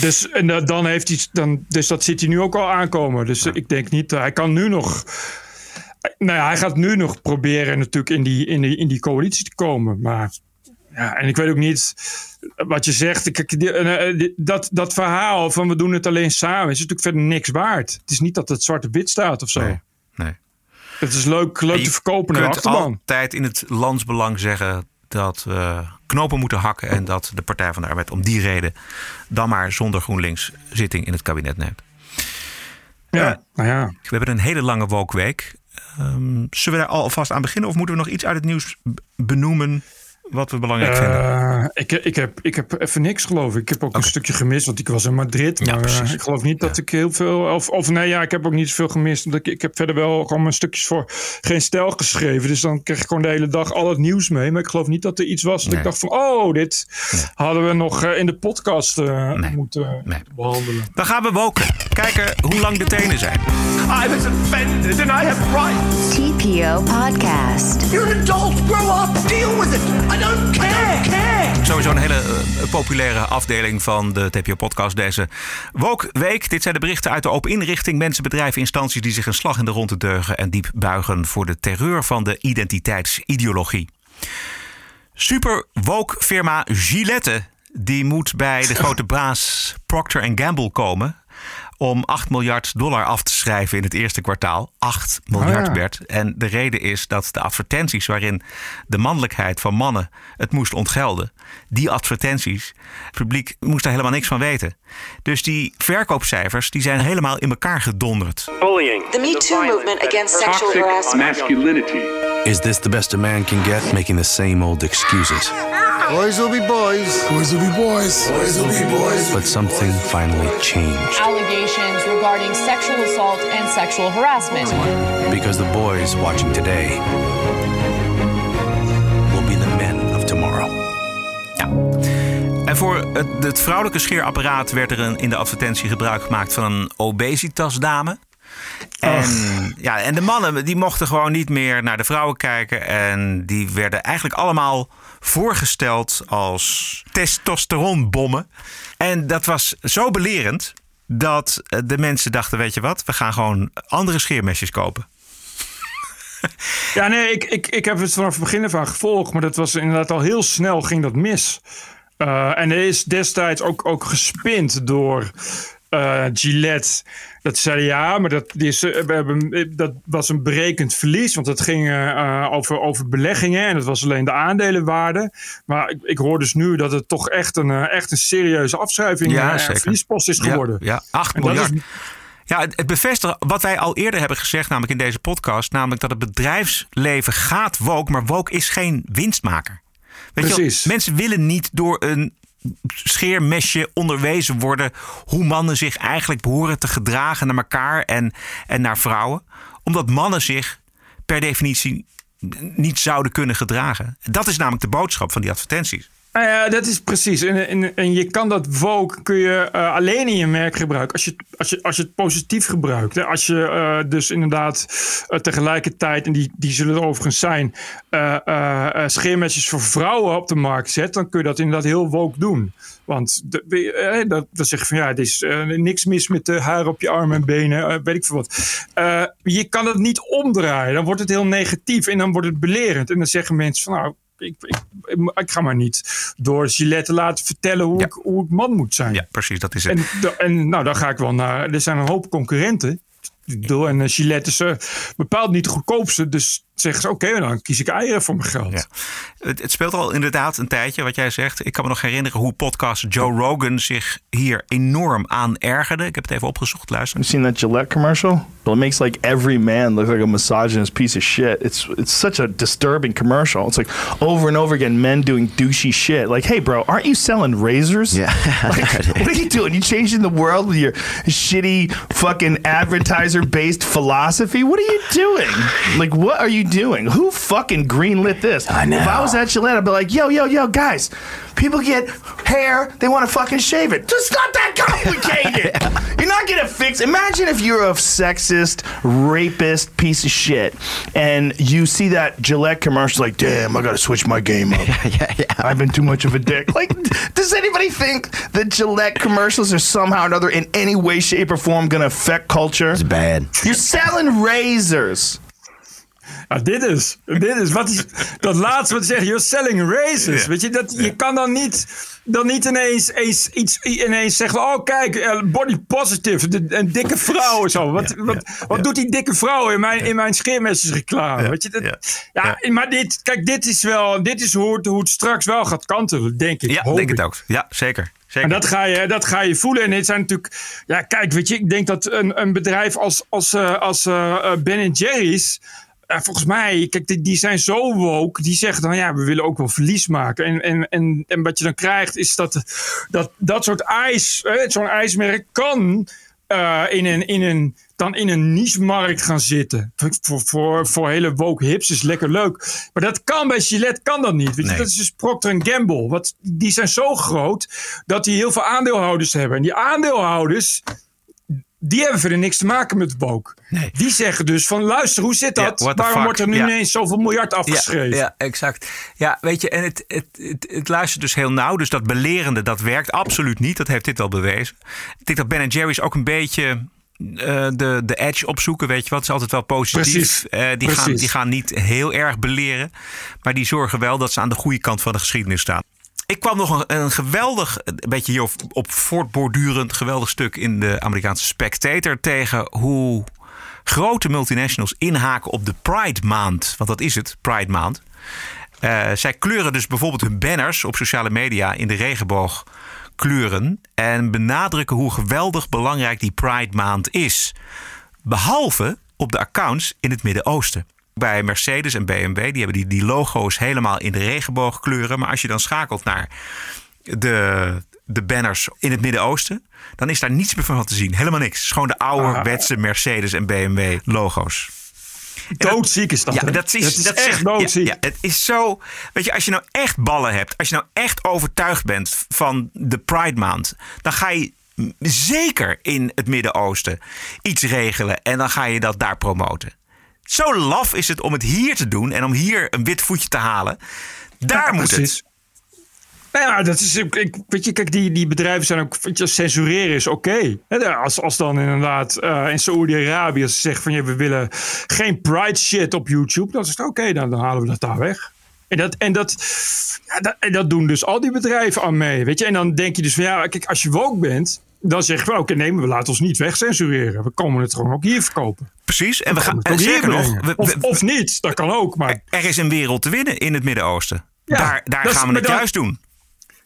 Dus, en, eh, dan heeft hij, dan, dus dat zit hij nu ook al aankomen. Dus eh, ik denk niet, hij kan nu nog. Nou ja, hij gaat nu nog proberen natuurlijk in die, in die, in die coalitie te komen. Maar ja, en ik weet ook niet wat je zegt. Kijk, eh, eh, dat, dat verhaal van we doen het alleen samen is natuurlijk verder niks waard. Het is niet dat het zwart op wit staat of zo. Nee. nee. Het is leuk, leuk te verkopen naar de kunt achterban. altijd in het landsbelang zeggen dat we knopen moeten hakken. En dat de Partij van de Arbeid om die reden dan maar zonder GroenLinks zitting in het kabinet neemt. Ja, nou ja. We hebben een hele lange wolkweek. Ehm zullen we daar alvast aan beginnen? Of moeten we nog iets uit het nieuws benoemen wat we belangrijk vinden? Eh, ik, ik, heb, ik heb even niks geloof ik. Ik heb ook een stukje gemist, want ik was in Madrid. Ja, Maar eh, precies. ik geloof niet dat ik heel veel... Of, of nee, ja, ik heb ook niet zoveel gemist. Want ik, ik heb verder wel gewoon mijn stukjes voor geen stijl geschreven. Dus dan kreeg ik gewoon de hele dag al het nieuws mee. Maar ik geloof niet dat er iets was dat Nee. ik dacht van... Oh, dit hadden we nog eh, in de podcast eh, Nee. moeten Nee. behandelen. Dan gaan we woken. Kijken hoe lang de tenen zijn. I was offended and I have rights. TPO Podcast. You're an adult. Grow up. Deal with it. I don't care. care. Sowieso een hele eh, populaire afdeling van de TPO-podcast deze Woke-week. Dit zijn de berichten uit de open inrichting. Mensen, bedrijven, instanties die zich een slag in de ronde deugen... en diep buigen voor de terreur van de identiteitsideologie. Super woke firma Gillette... die moet bij de [laughs] grote baas Procter Gamble komen... om 8 miljard dollar af te schrijven in het eerste kwartaal. 8 miljard, ja. Bert. En de reden is dat de advertenties waarin de mannelijkheid van mannen het moest ontgelden, die advertenties, het publiek moest daar helemaal niks van weten. Dus die verkoopcijfers die zijn helemaal in elkaar gedonderd. Bullying. The Me Too movement against sexual harassment. masculinity. Is this the best a man can get, making the same old excuses? Boys will be boys. Boys will be boys. Boys will be boys. But something finally changed. Allegations regarding sexual assault and sexual harassment. Because the boys watching today will be the men of tomorrow. En voor het, het vrouwelijke scheerapparaat werd er een, in de advertentie gebruik gemaakt van een obesitasdame. En, ja, en de mannen die mochten gewoon niet meer naar de vrouwen kijken. En die werden eigenlijk allemaal voorgesteld als testosteronbommen. En dat was zo belerend dat eh, de mensen dachten: weet je wat, we gaan gewoon andere scheermesjes kopen. [laughs] Ja, nee, ik, ik, ik heb het vanaf het begin van gevolgd, maar dat was inderdaad al heel snel ging dat mis. Uh, en er is destijds ook, ook gespind door uh, Gillette. Dat zei ja, maar dat, die is, we hebben, dat was een berekend verlies. Want het ging uh, over, over beleggingen en het was alleen de aandelenwaarde. Maar ik, ik hoor dus nu dat het toch echt een, echt een serieuze afschrijving Ja, en verliespost is geworden. Ja, ja 8 En dat miljard. is- Ja, het bevestigt wat wij al eerder hebben gezegd, namelijk in deze podcast. Namelijk dat het bedrijfsleven gaat woke, maar woke is geen winstmaker. Weet je Precies. mensen willen niet door een scheermesje onderwezen worden hoe mannen zich eigenlijk behoren te gedragen naar elkaar en, en naar vrouwen. Omdat mannen zich per definitie niet zouden kunnen gedragen. Dat is namelijk de boodschap van die advertenties. Nou ja, dat is precies. En, en, en je kan dat woke kun je eh, alleen in je merk gebruiken als je, als je, als je het positief gebruikt. Hè. Als je eh, dus inderdaad eh, tegelijkertijd, en die, die zullen er overigens zijn, scheermesjes voor vrouwen op de markt zet, dan kun je dat inderdaad heel woke doen. Want de, dat, dan zeg je van ja, er is niks mis met de haar op je armen en benen, weet ik veel wat. Je kan het niet omdraaien. Dan wordt het heel negatief en dan wordt het belerend. En dan zeggen mensen van nou, ik, ik, ik ga maar niet door Gillette laten vertellen hoe, ik, hoe ik man moet zijn. Ja, precies, dat is het. En, en nou, dan ga ik wel naar. Er zijn een hoop concurrenten. Ik bedoel, En eh, Gillette is eh, bepaald niet de goedkoopste. Dus zeggen ze: oké, dan kies ik eieren voor mijn geld. Ja. Het, het speelt al inderdaad een tijdje, wat jij zegt. Ik kan me nog herinneren hoe podcast Joe Rogan zich hier enorm aan ergerde. Ik heb het even opgezocht, luister. You seen that Gillette commercial? Well, it makes like every man look like a misogynist piece of shit. It's it's such a disturbing commercial. It's like over and over again, men doing douchey shit. Like, hey, bro, aren't you selling razors? Yeah. Like, [laughs] what are you doing? You changing the world with your shitty fucking advertiser-based philosophy? What are you doing? Like, what are you doing? Who fucking greenlit this? I know. If I was at Gillette, I'd be like, yo, yo, yo, guys, people get hair, they want to fucking shave it. Just not that complicated. [laughs] You're not gonna fix. Imagine if you're a sexist, rapist piece of shit, and you see that Gillette commercial, like, damn, I gotta switch my game up. [laughs] yeah, yeah. I've been too much of a dick. [laughs] Like, does anybody think that Gillette commercials are somehow or another in any way, shape, or form gonna affect culture? It's bad. You're selling razors. Ja, dit is, dit is, wat is dat laatste wat ze zeggen, you're selling races. Weet je, dat, je kan dan niet, dan niet ineens, eens, iets, ineens zeggen, oh kijk, eh, body positive, de, een dikke vrouw en zo. Wat, wat, wat doet die dikke vrouw in mijn, in mijn scheermesjesreclame? Weet je, dat, ja, maar dit, kijk, dit is wel, dit is hoe het, hoe het straks wel gaat kantelen, denk ik. Ja, denk ik. het ook. Ja, zeker. zeker. En dat ga, je, dat ga je voelen. En dit zijn natuurlijk. Ja, kijk, weet je, ik denk dat een, een bedrijf als, als, eh, als eh, eh, Ben Jerry's. Eh, volgens mij, kijk, die, die zijn zo woke. Die zeggen dan, ja, we willen ook wel verlies maken. En, en, en, en wat je dan krijgt, is dat dat, dat soort ijs, zo'n ijsmerk kan eh, in een. In een dan in een niche-markt gaan zitten. Voor, voor, voor hele woke hips is lekker leuk. Maar dat kan bij Gillette kan dat niet. Weet je? Dat is dus Procter Gamble. Wat, die zijn zo groot dat die heel veel aandeelhouders hebben. En die aandeelhouders, die hebben verder niks te maken met woke. Nee. Die zeggen dus van luister, hoe zit dat? Waarom fuck? wordt er nu ineens zoveel miljard afgeschreven? Ja, ja, exact. Ja, weet je, en het, het, het, het luistert dus heel nauw. Dus dat belerende, dat werkt absoluut niet. Dat heeft dit wel bewezen. Ik denk dat Ben Jerry's ook een beetje eh, de, de edge opzoeken. Weet je wat? Is altijd wel positief. Precies. Eh, die, gaan, die gaan niet heel erg beleren. Maar die zorgen wel dat ze aan de goede kant van de geschiedenis staan. Ik kwam nog een, een geweldig, een beetje hier op, voortbordurend geweldig stuk in de Amerikaanse Spectator tegen hoe grote multinationals inhaken op de Pride Maand. Want dat is het, Pride Maand. Eh, zij kleuren dus bijvoorbeeld hun banners op sociale media in de regenboogkleuren. En benadrukken hoe geweldig belangrijk die Pride Maand is. Behalve op de accounts in het Midden-Oosten. Bij Mercedes en BMW. Die hebben die, die logo's helemaal in de regenboogkleuren. Maar als je dan schakelt naar de, de banners in het Midden-Oosten, dan is daar niets meer van te zien. Helemaal niks. Gewoon de ouderwetse Mercedes en BMW logo's. Doodziek is dat. Ja, dat is, dat is echt doodziek. Ja, ja, het is zo. Weet je, als je nou echt ballen hebt, als je nou echt overtuigd bent van de Pride Maand, dan ga je zeker in het Midden-Oosten iets regelen en dan ga je dat daar promoten. Zo laf is het om het hier te doen en om hier een wit voetje te halen. Daar Ja, moet precies. het. Nou ja, dat is, ik, weet je, kijk, die, die bedrijven zijn ook, weet je, censureren is oké. Als, als dan inderdaad eh, in Saoedi-Arabië ze zeggen van, ja, we willen geen pride shit op YouTube, dan is het oké, dan, dan halen we dat daar weg. En dat, en, dat, ja, dat, en dat doen dus al die bedrijven aan mee, weet je. En dan denk je dus van, ja, kijk, als je woke bent, dan zeg je, oké, nee, maar we laten ons niet wegcensureren. We komen het gewoon ook hier verkopen. Precies. En we gaan. Het ook hier nog, we- of, we- of niet, dat kan ook, maar... er is een wereld te winnen in het Midden-Oosten. Ja, daar daar gaan we het juist doen.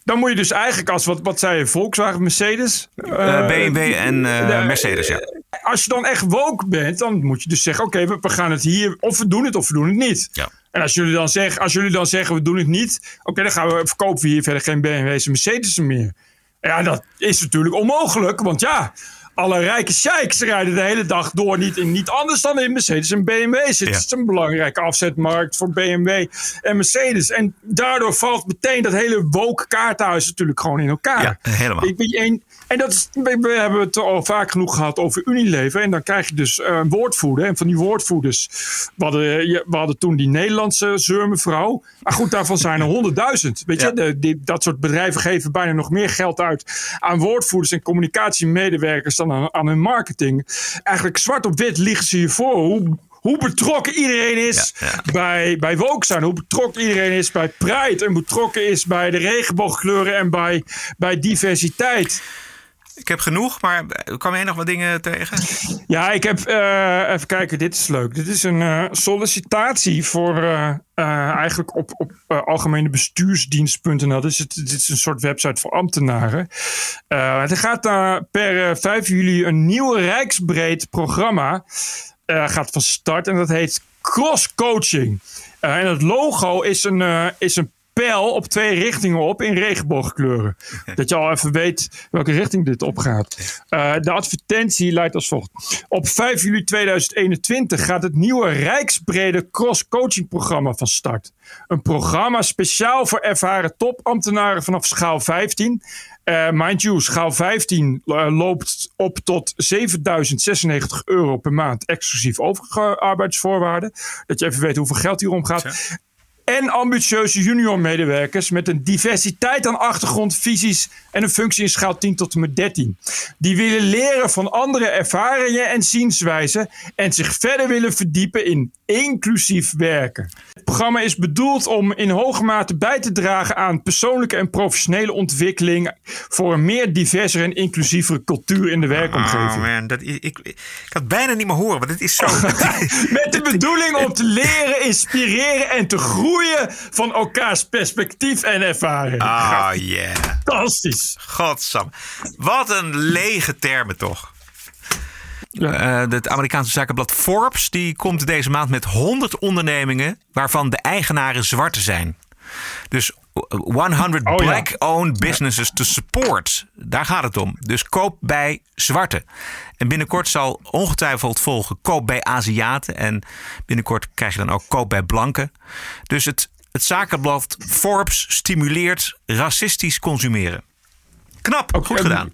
Dan moet je dus eigenlijk als, wat, wat zei je, Volkswagen, Mercedes? Eh, BMW en eh, de- Mercedes, ja. Als je dan echt woke bent, dan moet je dus zeggen, oké, we, we gaan het hier, of we doen het of we doen het niet. Ja. En als jullie dan zeggen, als jullie dan zeggen, we doen het niet, oké, dan gaan we, verkopen we hier verder geen BMW's en Mercedes meer. Ja, dat is natuurlijk onmogelijk, want ja, alle rijke sheiks rijden de hele dag door niet in niet anders dan in Mercedes en BMW's. Het Ja. is een belangrijke afzetmarkt voor BMW en Mercedes. En daardoor valt meteen dat hele woke kaarthuis natuurlijk gewoon in elkaar. Ja, helemaal. Ik, weet je, en, dat is, we, hebben het al vaak genoeg gehad over Unilever. En dan krijg je dus eh, een woordvoerder. En van die woordvoerders, we hadden, je- we hadden toen die Nederlandse zeurmevrouw. Maar goed, daarvan zijn er honderdduizend. Weet je, Ja. de, die, dat soort bedrijven geven bijna nog meer geld uit aan woordvoerders en communicatiemedewerkers dan aan, aan hun marketing. Eigenlijk zwart op wit liggen ze hiervoor. Hoe, hoe betrokken iedereen is Ja, ja. bij, bij woke zijn. Hoe betrokken iedereen is bij Pride. En betrokken is bij de regenboogkleuren en bij, bij diversiteit. Ik heb genoeg, maar kwam jij nog wat dingen tegen? Ja, ik heb eh, even kijken. Dit is leuk. Dit is een eh, sollicitatie voor eh, eigenlijk op, op algemenebestuursdienst.nl. Dus het, dit is een soort website voor ambtenaren. Er gaat eh, per eh, 5 juli een nieuw rijksbreed programma gaat van start. En dat heet Cross Coaching. En het logo is een, is een pijl op twee richtingen op in regenboogkleuren. Dat je al even weet welke richting dit opgaat. Eh, de advertentie luidt als volgt. Op 5 juli 2021 gaat het nieuwe rijksbrede cross-coaching programma van start. Een programma speciaal voor ervaren topambtenaren vanaf schaal 15. Eh, mind you, schaal 15 eh, loopt op tot 7096 euro per maand, exclusief overige arbeidsvoorwaarden. Dat je even weet hoeveel geld hier omgaat. En ambitieuze junior medewerkers met een diversiteit aan achtergrond, visies en een functie in schaal 10 tot en met 13. Die willen leren van andere ervaringen en zienswijzen en zich verder willen verdiepen in inclusief werken. Het programma is bedoeld om in hoge mate bij te dragen aan persoonlijke en professionele ontwikkeling voor een meer diverse en inclusievere cultuur in de werkomgeving. Oh man, dat, ik, ik, ik had bijna niet meer horen, want het is zo... [laughs] Met de bedoeling om te leren, inspireren en te groeien van elkaars perspectief en ervaring. Ah, yeah. Fantastisch. Godsam. Wat een lege termen toch. Eh, het Amerikaanse zakenblad Forbes die komt deze maand met 100 ondernemingen waarvan de eigenaren zwarte zijn. Dus 100 Oh ja. black-owned businesses to support. Daar gaat het om. Dus koop bij zwarte. En binnenkort zal ongetwijfeld volgen koop bij Aziaten. En binnenkort krijg je dan ook koop bij blanken. Dus het, het zakenblad Forbes stimuleert racistisch consumeren. Knap, goed gedaan.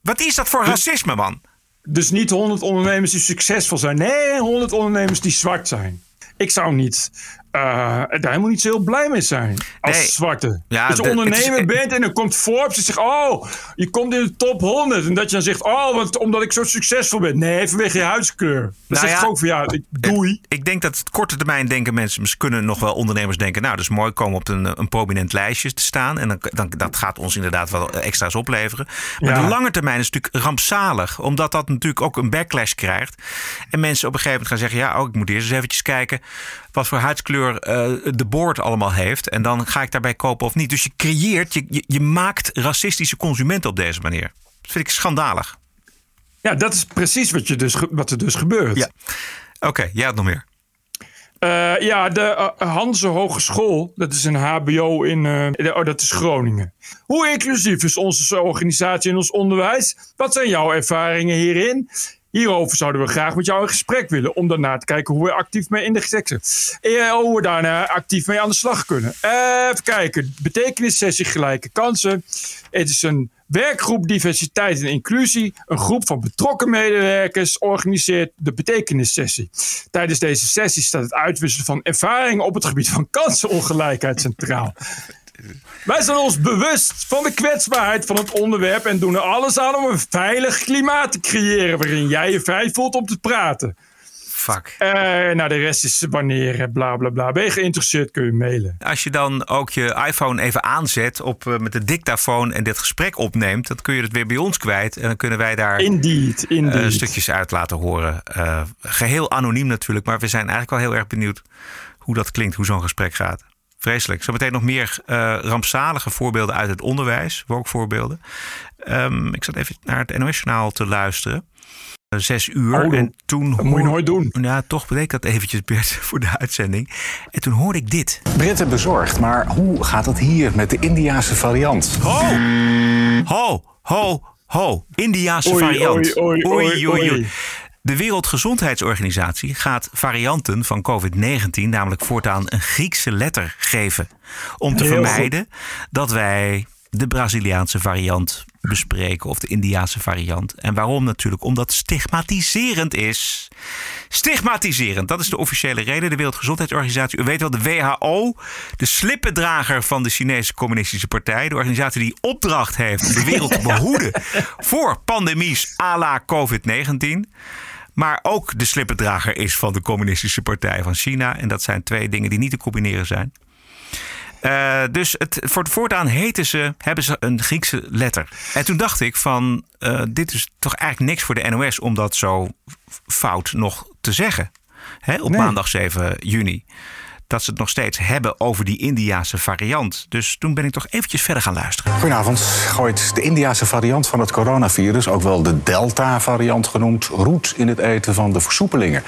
Wat is dat voor racisme, man? Dus niet 100 ondernemers die succesvol zijn. Nee, 100 ondernemers die zwart zijn. Ik zou niet, eh, daar helemaal niet zo heel blij mee zijn. Als Nee. zwarte. Ja, dat je de- ondernemer is- bent en dan komt Forbes en zegt... Oh, je komt in de top 100. En dat je dan zegt... Oh, want, omdat ik zo succesvol ben. Nee, vanwege je huidskleur. Dan Nou zeg ja, ook van ja, ik, doei. Ik denk dat het korte termijn denken mensen, kunnen nog wel ondernemers denken, nou, dat is mooi, komen op een, een prominent lijstje te staan. En dan, dan, dat gaat ons inderdaad wel extra's opleveren. Maar Ja. de lange termijn is natuurlijk rampzalig, omdat dat natuurlijk ook een backlash krijgt. En mensen op een gegeven moment gaan zeggen, ja, oh, ik moet eerst eens eventjes kijken wat voor huidskleur eh, de boord allemaal heeft. En dan ga ik daarbij kopen of niet. Dus je creëert, je, je, je maakt racistische consumenten op deze manier. Dat vind ik schandalig. Ja, dat is precies wat, je dus, wat er dus gebeurt. Ja. Oké, jij had nog meer. Uh, ja, de uh, Hanse Hogeschool, dat is een HBO in, uh, oh, dat is Groningen. Hoe inclusief is onze organisatie in ons onderwijs? Wat zijn jouw ervaringen hierin? Hierover zouden we graag met jou in gesprek willen. Om daarna te kijken hoe we actief mee in de sector. En hoe we daarna actief mee aan de slag kunnen. Even kijken. Betekenissessie gelijke kansen. Het is een werkgroep diversiteit en inclusie. Een groep van betrokken medewerkers organiseert de betekenissessie. Tijdens deze sessie staat het uitwisselen van ervaringen op het gebied van kansenongelijkheid centraal. Wij zijn ons bewust van de kwetsbaarheid van het onderwerp en doen er alles aan om een veilig klimaat te creëren waarin jij je vrij voelt om te praten. Fuck. Uh, nou, de rest is wanneer, bla bla bla. Ben je geïnteresseerd, kun je mailen. Als je dan ook je iPhone even aanzet op, uh, met de dictafoon en dit gesprek opneemt, dan kun je het weer bij ons kwijt. En dan kunnen wij daar indeed, indeed. Uh, stukjes uit laten horen. geheel anoniem natuurlijk, maar we zijn eigenlijk wel heel erg benieuwd hoe dat klinkt, hoe zo'n gesprek gaat. Vreselijk. Zometeen nog meer rampzalige voorbeelden uit het onderwijs, voorbeelden. Um, ik zat even naar het NOS-journaal te luisteren zes uur. Oh, en toen dat moet je nooit doen. Ja, toch bedeed ik dat eventjes, Bert, [laughs] voor de uitzending. En toen hoorde ik dit. Britten bezorgd, maar hoe gaat het hier met de Indiaanse variant? Ho! Ho, ho, ho. Indiaanse oei, variant. Oei, oei, oei, oei. De Wereldgezondheidsorganisatie gaat varianten van COVID-19 namelijk voortaan een Griekse letter geven. Om te Heel vermijden dat wij de Braziliaanse variant bespreken of de Indiaanse variant. En waarom natuurlijk? Omdat stigmatiserend is. Stigmatiserend, dat is de officiële reden. De Wereldgezondheidsorganisatie, u weet wel, de WHO, de slippendrager van de Chinese Communistische Partij, de organisatie die opdracht heeft om de wereld te [laughs] behoeden voor pandemies à la COVID-19. Maar ook de slippendrager is van de Communistische Partij van China. En dat zijn twee dingen die niet te combineren zijn. Uh, dus het, voor voortaan heten ze, hebben ze een Griekse letter. En toen dacht ik van, uh, dit is toch eigenlijk niks voor de NOS om dat zo fout nog te zeggen. Hè, op Nee. maandag 7 juni. Dat ze het nog steeds hebben over die Indiaanse variant. Dus toen ben ik toch eventjes verder gaan luisteren. Goedenavond. Gooit de Indiaanse variant van het coronavirus, ook wel de Delta-variant genoemd, roet in het eten van de versoepelingen.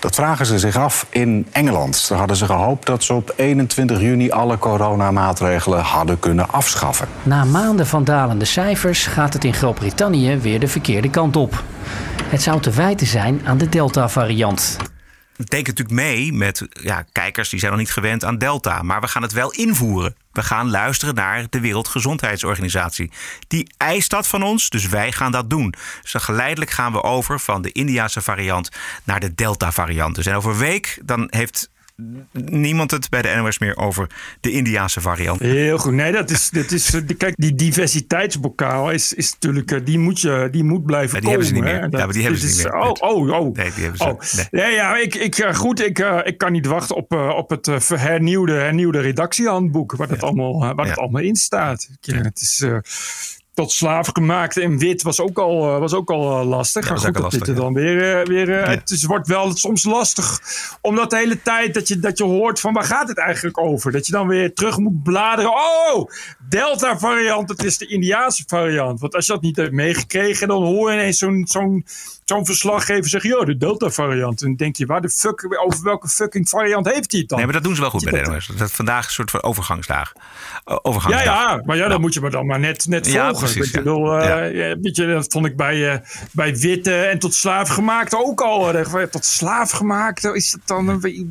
Dat vragen ze zich af in Engeland. Daar hadden ze gehoopt dat ze op 21 juni alle coronamaatregelen hadden kunnen afschaffen. Na maanden van dalende cijfers gaat het in Groot-Brittannië weer de verkeerde kant op. Het zou te wijten zijn aan de Delta-variant. Het denkt natuurlijk mee met ja, kijkers die zijn nog niet gewend aan Delta. Maar we gaan het wel invoeren. We gaan luisteren naar de Wereldgezondheidsorganisatie. Die eist dat van ons, dus wij gaan dat doen. Dus geleidelijk gaan we over van de Indiase variant naar de Delta-variant. Dus en over een week dan heeft niemand het bij de NOS meer over de Indiase variant. Heel goed. Nee, dat is, dat is, kijk, die diversiteitsbokaal is, is natuurlijk, eh, die moet, je, die moet blijven die komen. hebben ze niet meer. hè. Ja, maar die hebben ze niet meer. Oh, oh, oh. Nee, die hebben ze. Oh. nee. Nee, ja, ik, ik, eh, goed, ik, eh, ik kan niet wachten op, op het hernieuwde, hernieuwde redactiehandboek, waar, dat allemaal, waar het allemaal in staat. Het is tot slaaf gemaakt en wit was ook al, eh, was ook al eh, lastig. Maar goed, dat dit er lastig, dan weer, eh, weer Ja. het is, wordt wel soms lastig, omdat de hele tijd dat je, dat je hoort van waar gaat het eigenlijk over? Dat je dan weer terug moet bladeren. Oh, Delta variant, het is de Indiaanse variant. Want als je dat niet hebt meegekregen, dan hoor je ineens zo'n zo'n zo'n verslaggever zeggen, ja, de Delta variant. En dan denk je, waar de fuck, over welke fucking variant heeft hij het dan? Nee, maar dat doen ze wel goed bij de dat- NOS. Dat is vandaag een soort van overgangsdag. Uh, Ja, overgangsdag. ja, maar ja, dan moet je me dan maar net, net Ja, volgen. precies, ja. bedoel, eh, Ja. ja, weet je, dat vond ik bij, eh, bij witte en tot slaafgemaakte ook al. eh, Tot slaafgemaakte, is dat dan een beetje-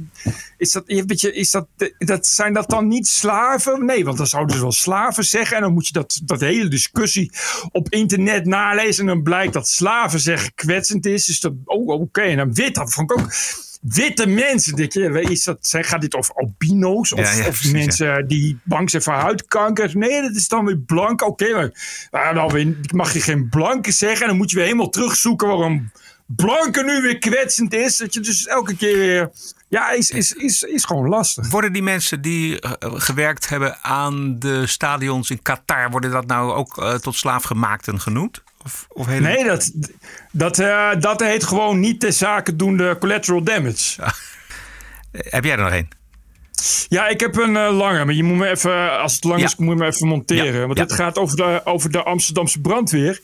is dat, een beetje, is dat, dat, zijn dat dan niet slaven? Nee, want dan zouden ze wel slaven zeggen. En dan moet je dat, dat hele discussie op internet nalezen. En dan blijkt dat slaven zeggen kwetsend is. Dus dat, oh, oké. En dan wit, dat vond ik ook... Witte mensen, denk je, is dat, gaat dit over albino's? Of, Ja, ja, of mensen die bang zijn voor huidkanker? Nee, dat is dan weer blank. Oké, maar maar dan weer- mag je geen blanke zeggen. En dan moet je weer helemaal terugzoeken waarom blanke nu weer kwetsend is. Dat je dus elke keer weer... Ja, is, is, is, is gewoon lastig. Worden die mensen die eh, gewerkt hebben aan de stadions in Qatar, worden dat nou ook eh, tot slaafgemaakten genoemd? Of, of helemaal- Nee, dat, dat, eh, dat heet gewoon niet ter zake doende collateral damage. [laughs] Heb jij er nog één? Ja, ik heb een uh, lange, maar je moet me even, als het lang is, moet je me even monteren. Want het gaat over de, over de Amsterdamse brandweer.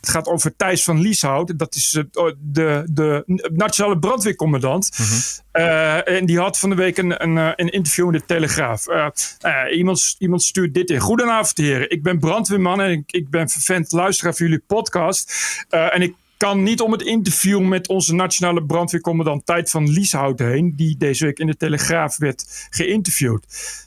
Het gaat over Thijs van Lieshout. Dat is uh, de, de nationale brandweercommandant. Mm -hmm. en die had van de week een, een, een interview in de Telegraaf. iemand, iemand stuurt dit in. Goedenavond, heren. Ik ben brandweerman en ik, ik ben vervent luisteraar van jullie podcast. en ik kan niet om het interview met onze nationale brandweercommandant Tijd van Lieshout heen, die deze week in de Telegraaf werd geïnterviewd.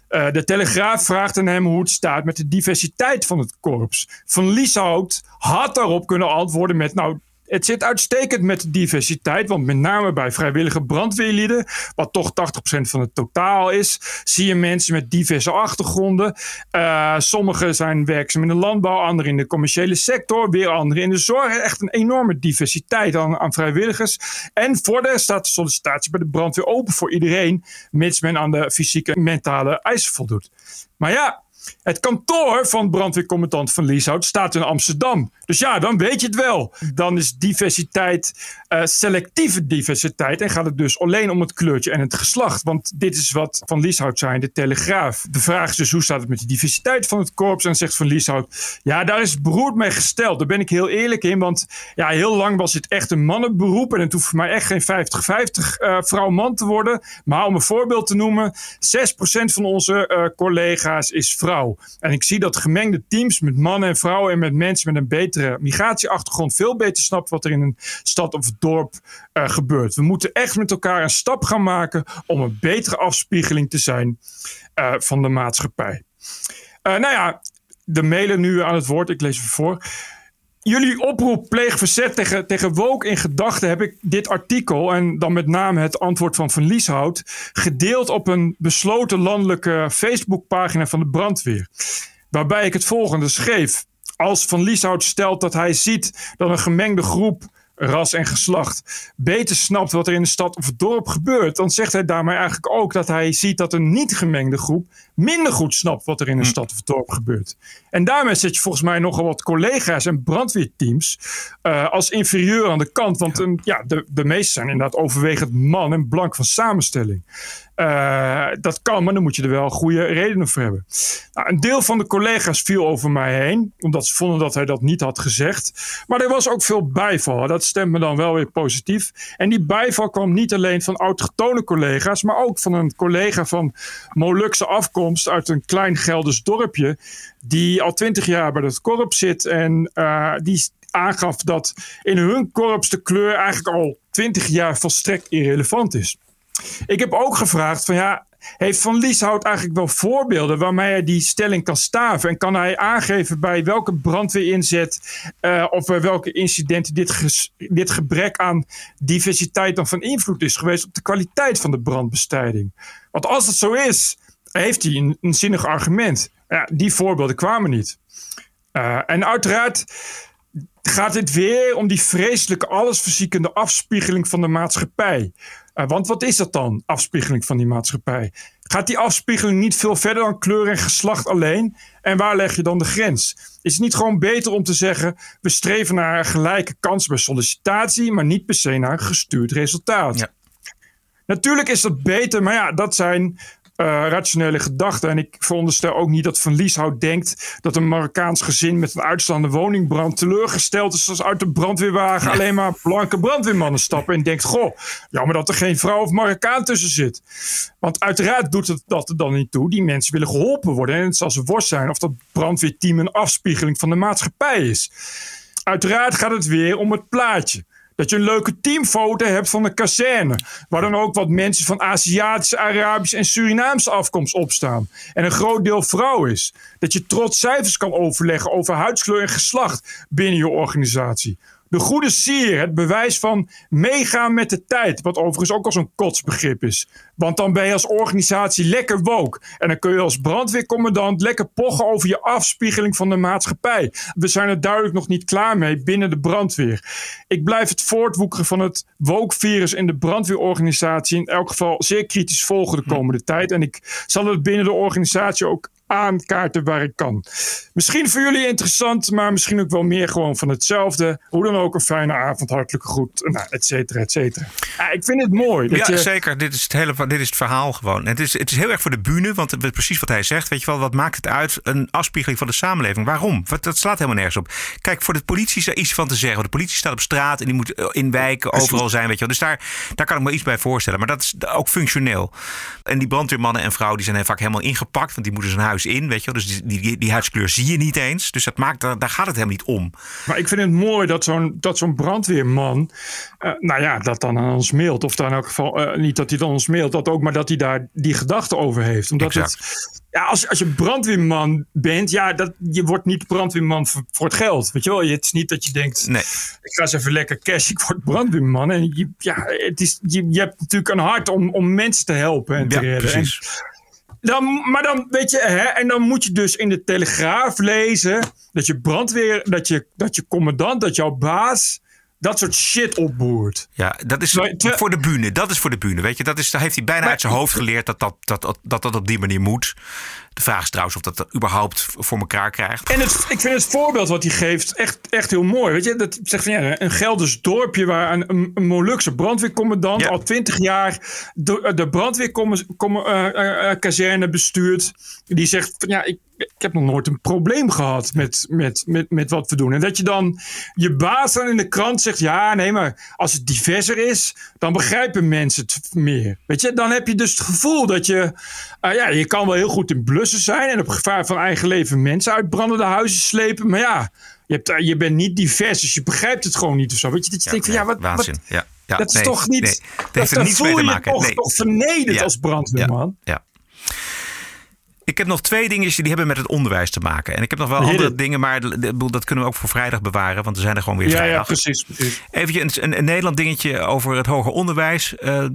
Uh, de Telegraaf vraagt aan hem hoe het staat met de diversiteit van het korps. Van Lieshout had daarop kunnen antwoorden met: Nou, het zit uitstekend met de diversiteit, want met name bij vrijwillige brandweerlieden, wat toch 80% van het totaal is, zie je mensen met diverse achtergronden. Uh, sommigen zijn werkzaam in de landbouw, anderen in de commerciële sector, weer anderen in de zorg. Echt een enorme diversiteit aan, aan vrijwilligers. En voor de staat de sollicitatie bij de brandweer open voor iedereen, mits men aan de fysieke en mentale eisen voldoet. Maar ja, het kantoor van brandweercommandant van Lieshout staat in Amsterdam. Dus ja, dan weet je het wel. Dan is diversiteit uh, selectieve diversiteit. En gaat het dus alleen om het kleurtje en het geslacht. Want dit is wat Van Lieshout zei in de Telegraaf. De vraag is dus hoe staat het met de diversiteit van het korps? En zegt Van Lieshout, ja, daar is beroerd mee gesteld. Daar ben ik heel eerlijk in. Want ja, heel lang was het echt een mannenberoep. En het hoeft voor mij echt geen 50-50 uh, vrouw-man te worden. Maar om een voorbeeld te noemen, 6% van onze uh, collega's is vrouw. En ik zie dat gemengde teams met mannen en vrouwen en met mensen met een betere migratieachtergrond veel beter snapt wat er in een stad of dorp uh, gebeurt. We moeten echt met elkaar een stap gaan maken om een betere afspiegeling te zijn uh, van de maatschappij. Uh, nou ja, de mailen nu aan het woord. Ik lees even voor. Jullie oproep pleeg verzet tegen, tegen woke in gedachten heb ik dit artikel en dan met name het antwoord van Van Lieshout gedeeld op een besloten landelijke Facebookpagina van de brandweer. Waarbij ik het volgende schreef. Als Van Lieshout stelt dat hij ziet dat een gemengde groep ras en geslacht beter snapt wat er in de stad of het dorp gebeurt, dan zegt hij daarmee eigenlijk ook dat hij ziet dat een niet gemengde groep minder goed snapt wat er in een hm. stad of het dorp gebeurt. En daarmee zet je volgens mij nogal wat collega's en brandweerteams uh, als inferieur aan de kant. Want een, ja, de, de meeste zijn inderdaad overwegend man en blank van samenstelling. Uh, dat kan, maar dan moet je er wel goede redenen voor hebben. Nou, een deel van de collega's viel over mij heen, omdat ze vonden dat hij dat niet had gezegd. Maar er was ook veel bijval. Dat stemt me dan wel weer positief. En die bijval kwam niet alleen van oud-getone collega's, maar ook van een collega van Molukse afkomst uit een klein Gelders dorpje, die al twintig jaar bij het korps zit en uh, die aangaf dat in hun korps de kleur eigenlijk al twintig jaar volstrekt irrelevant is. Ik heb ook gevraagd van ja, heeft Van Lieshout eigenlijk wel voorbeelden waarmee hij die stelling kan staven? En kan hij aangeven bij welke brandweerinzet uh, of bij welke incidenten dit, dit gebrek aan diversiteit dan van invloed is geweest op de kwaliteit van de brandbestrijding? Want als het zo is, heeft hij een, een zinnig argument. Ja, die voorbeelden kwamen niet. Uh, en uiteraard gaat het weer om die vreselijke allesverziekende afspiegeling van de maatschappij. Uh, want wat is dat dan, afspiegeling van die maatschappij? Gaat die afspiegeling niet veel verder dan kleur en geslacht alleen? En waar leg je dan de grens? Is het niet gewoon beter om te zeggen: we streven naar een gelijke kans bij sollicitatie, maar niet per se naar een gestuurd resultaat? Ja. Natuurlijk is dat beter, maar ja, dat zijn rationele gedachten. En ik veronderstel ook niet dat Van Lieshout denkt dat een Marokkaans gezin met een uitstaande woningbrand teleurgesteld is als uit de brandweerwagen alleen maar blanke brandweermannen [laughs] stappen en denkt: Goh, jammer dat er geen vrouw of Marokkaan tussen zit. Want uiteraard doet het dat er dan niet toe. Die mensen willen geholpen worden. En het zal ze worst zijn of dat brandweerteam een afspiegeling van de maatschappij is. Uiteraard gaat het weer om het plaatje. Dat je een leuke teamfoto hebt van de kazerne. Waar dan ook wat mensen van Aziatische, Arabische en Surinaamse afkomst opstaan. En een groot deel vrouw is. Dat je trots cijfers kan overleggen over huidskleur en geslacht binnen je organisatie. De goede sier, het bewijs van meegaan met de tijd. Wat overigens ook als een kotsbegrip is. Want dan ben je als organisatie lekker woke. En dan kun je als brandweercommandant lekker pochen over je afspiegeling van de maatschappij. We zijn er duidelijk nog niet klaar mee binnen de brandweer. Ik blijf het voortwoekeren van het woke-virus in de brandweerorganisatie in elk geval zeer kritisch volgen de komende tijd. En ik zal het binnen de organisatie ook aankaarten waar ik kan. Misschien voor jullie interessant, maar misschien ook wel meer gewoon van hetzelfde. Hoe dan ook, een fijne avond, hartelijke groet, nou, et cetera, et cetera. Ik vind het mooi. Dat ja, je, zeker. Dit is, het hele, dit is het verhaal gewoon. Het is, het is heel erg voor de bühne, want het is precies wat hij zegt. Weet je wel, wat maakt het uit? Een afspiegeling van de samenleving. Waarom? Wat, dat slaat helemaal nergens op. Kijk, voor de politie is er iets van te zeggen. De politie staat op straat en die moet eh, in wijken overal zijn. Weet je wel. Dus daar, daar kan ik me iets bij voorstellen. Maar dat is ook functioneel. En die brandweermannen en vrouwen die zijn vaak helemaal ingepakt, want die moeten zijn huis in. Weet je wel. Dus die, die, die huidskleur zie je niet eens. Dus dat maakt, daar, daar gaat het helemaal niet om. Maar ik vind het mooi dat zo'n dat zo'n brandweerman, eh, nou ja, dat dan aan ons mailt. Of dan in elk geval, eh, niet dat hij dan ons mailt, dat ook, maar dat hij daar die gedachte over heeft. Omdat het, ja, als, als je brandweerman bent, ja, dat, je wordt niet brandweerman voor, voor het geld. Weet je wel, het is niet dat je denkt, nee. ik ga eens even lekker cash, ik word brandweerman. En je, ja, het is, je, je hebt natuurlijk een hart om, om mensen te helpen en te Ja, redden. precies. En, dan, maar dan weet je, hè, en dan moet je dus in de Telegraaf lezen dat je brandweer, dat je, dat je commandant, dat jouw baas dat soort shit opboert. Ja, dat is voor de bühne. Dat is voor de bühne. Weet je, dat, is, dat heeft hij bijna uit zijn hoofd geleerd dat, dat, dat, dat dat op die manier moet. De vraag is trouwens of dat überhaupt voor elkaar krijgt. En het, ik vind het voorbeeld wat hij geeft echt, echt heel mooi. Weet je, dat zegt van ja, een Gelders dorpje waar een, Molukse brandweercommandant al twintig jaar de, de brandweerkazerne bestuurt. Die zegt van ja, ik, ik heb nog nooit een probleem gehad met, met, met, met wat we doen. En dat je dan je baas dan in de krant zegt: ja, nee, maar als het diverser is, dan begrijpen mensen het meer. Weet je, dan heb je dus het gevoel dat je, ah ja, je kan wel heel goed in blussen zijn en op gevaar van eigen leven mensen uit brandende huizen slepen. Maar ja, je, hebt, je bent niet divers, dus je begrijpt het gewoon niet of zo. Weet je, dat je denkt van ja, wat, Waanzin. wat- Ja, ja, dat is nee, toch niet. nee. Dat, heeft er dan niets voel mee te je maken. Toch, Nee. toch vernederd Ja. als brandweerman. Ja. Ik heb nog twee dingetjes die hebben met het onderwijs te maken. En ik heb nog wel andere dingen, maar dat kunnen we ook voor vrijdag bewaren. Want we zijn er gewoon weer Ja, ja, vrijdag. precies. precies. Even een, een, een Nederland dingetje over het hoger onderwijs. Eh,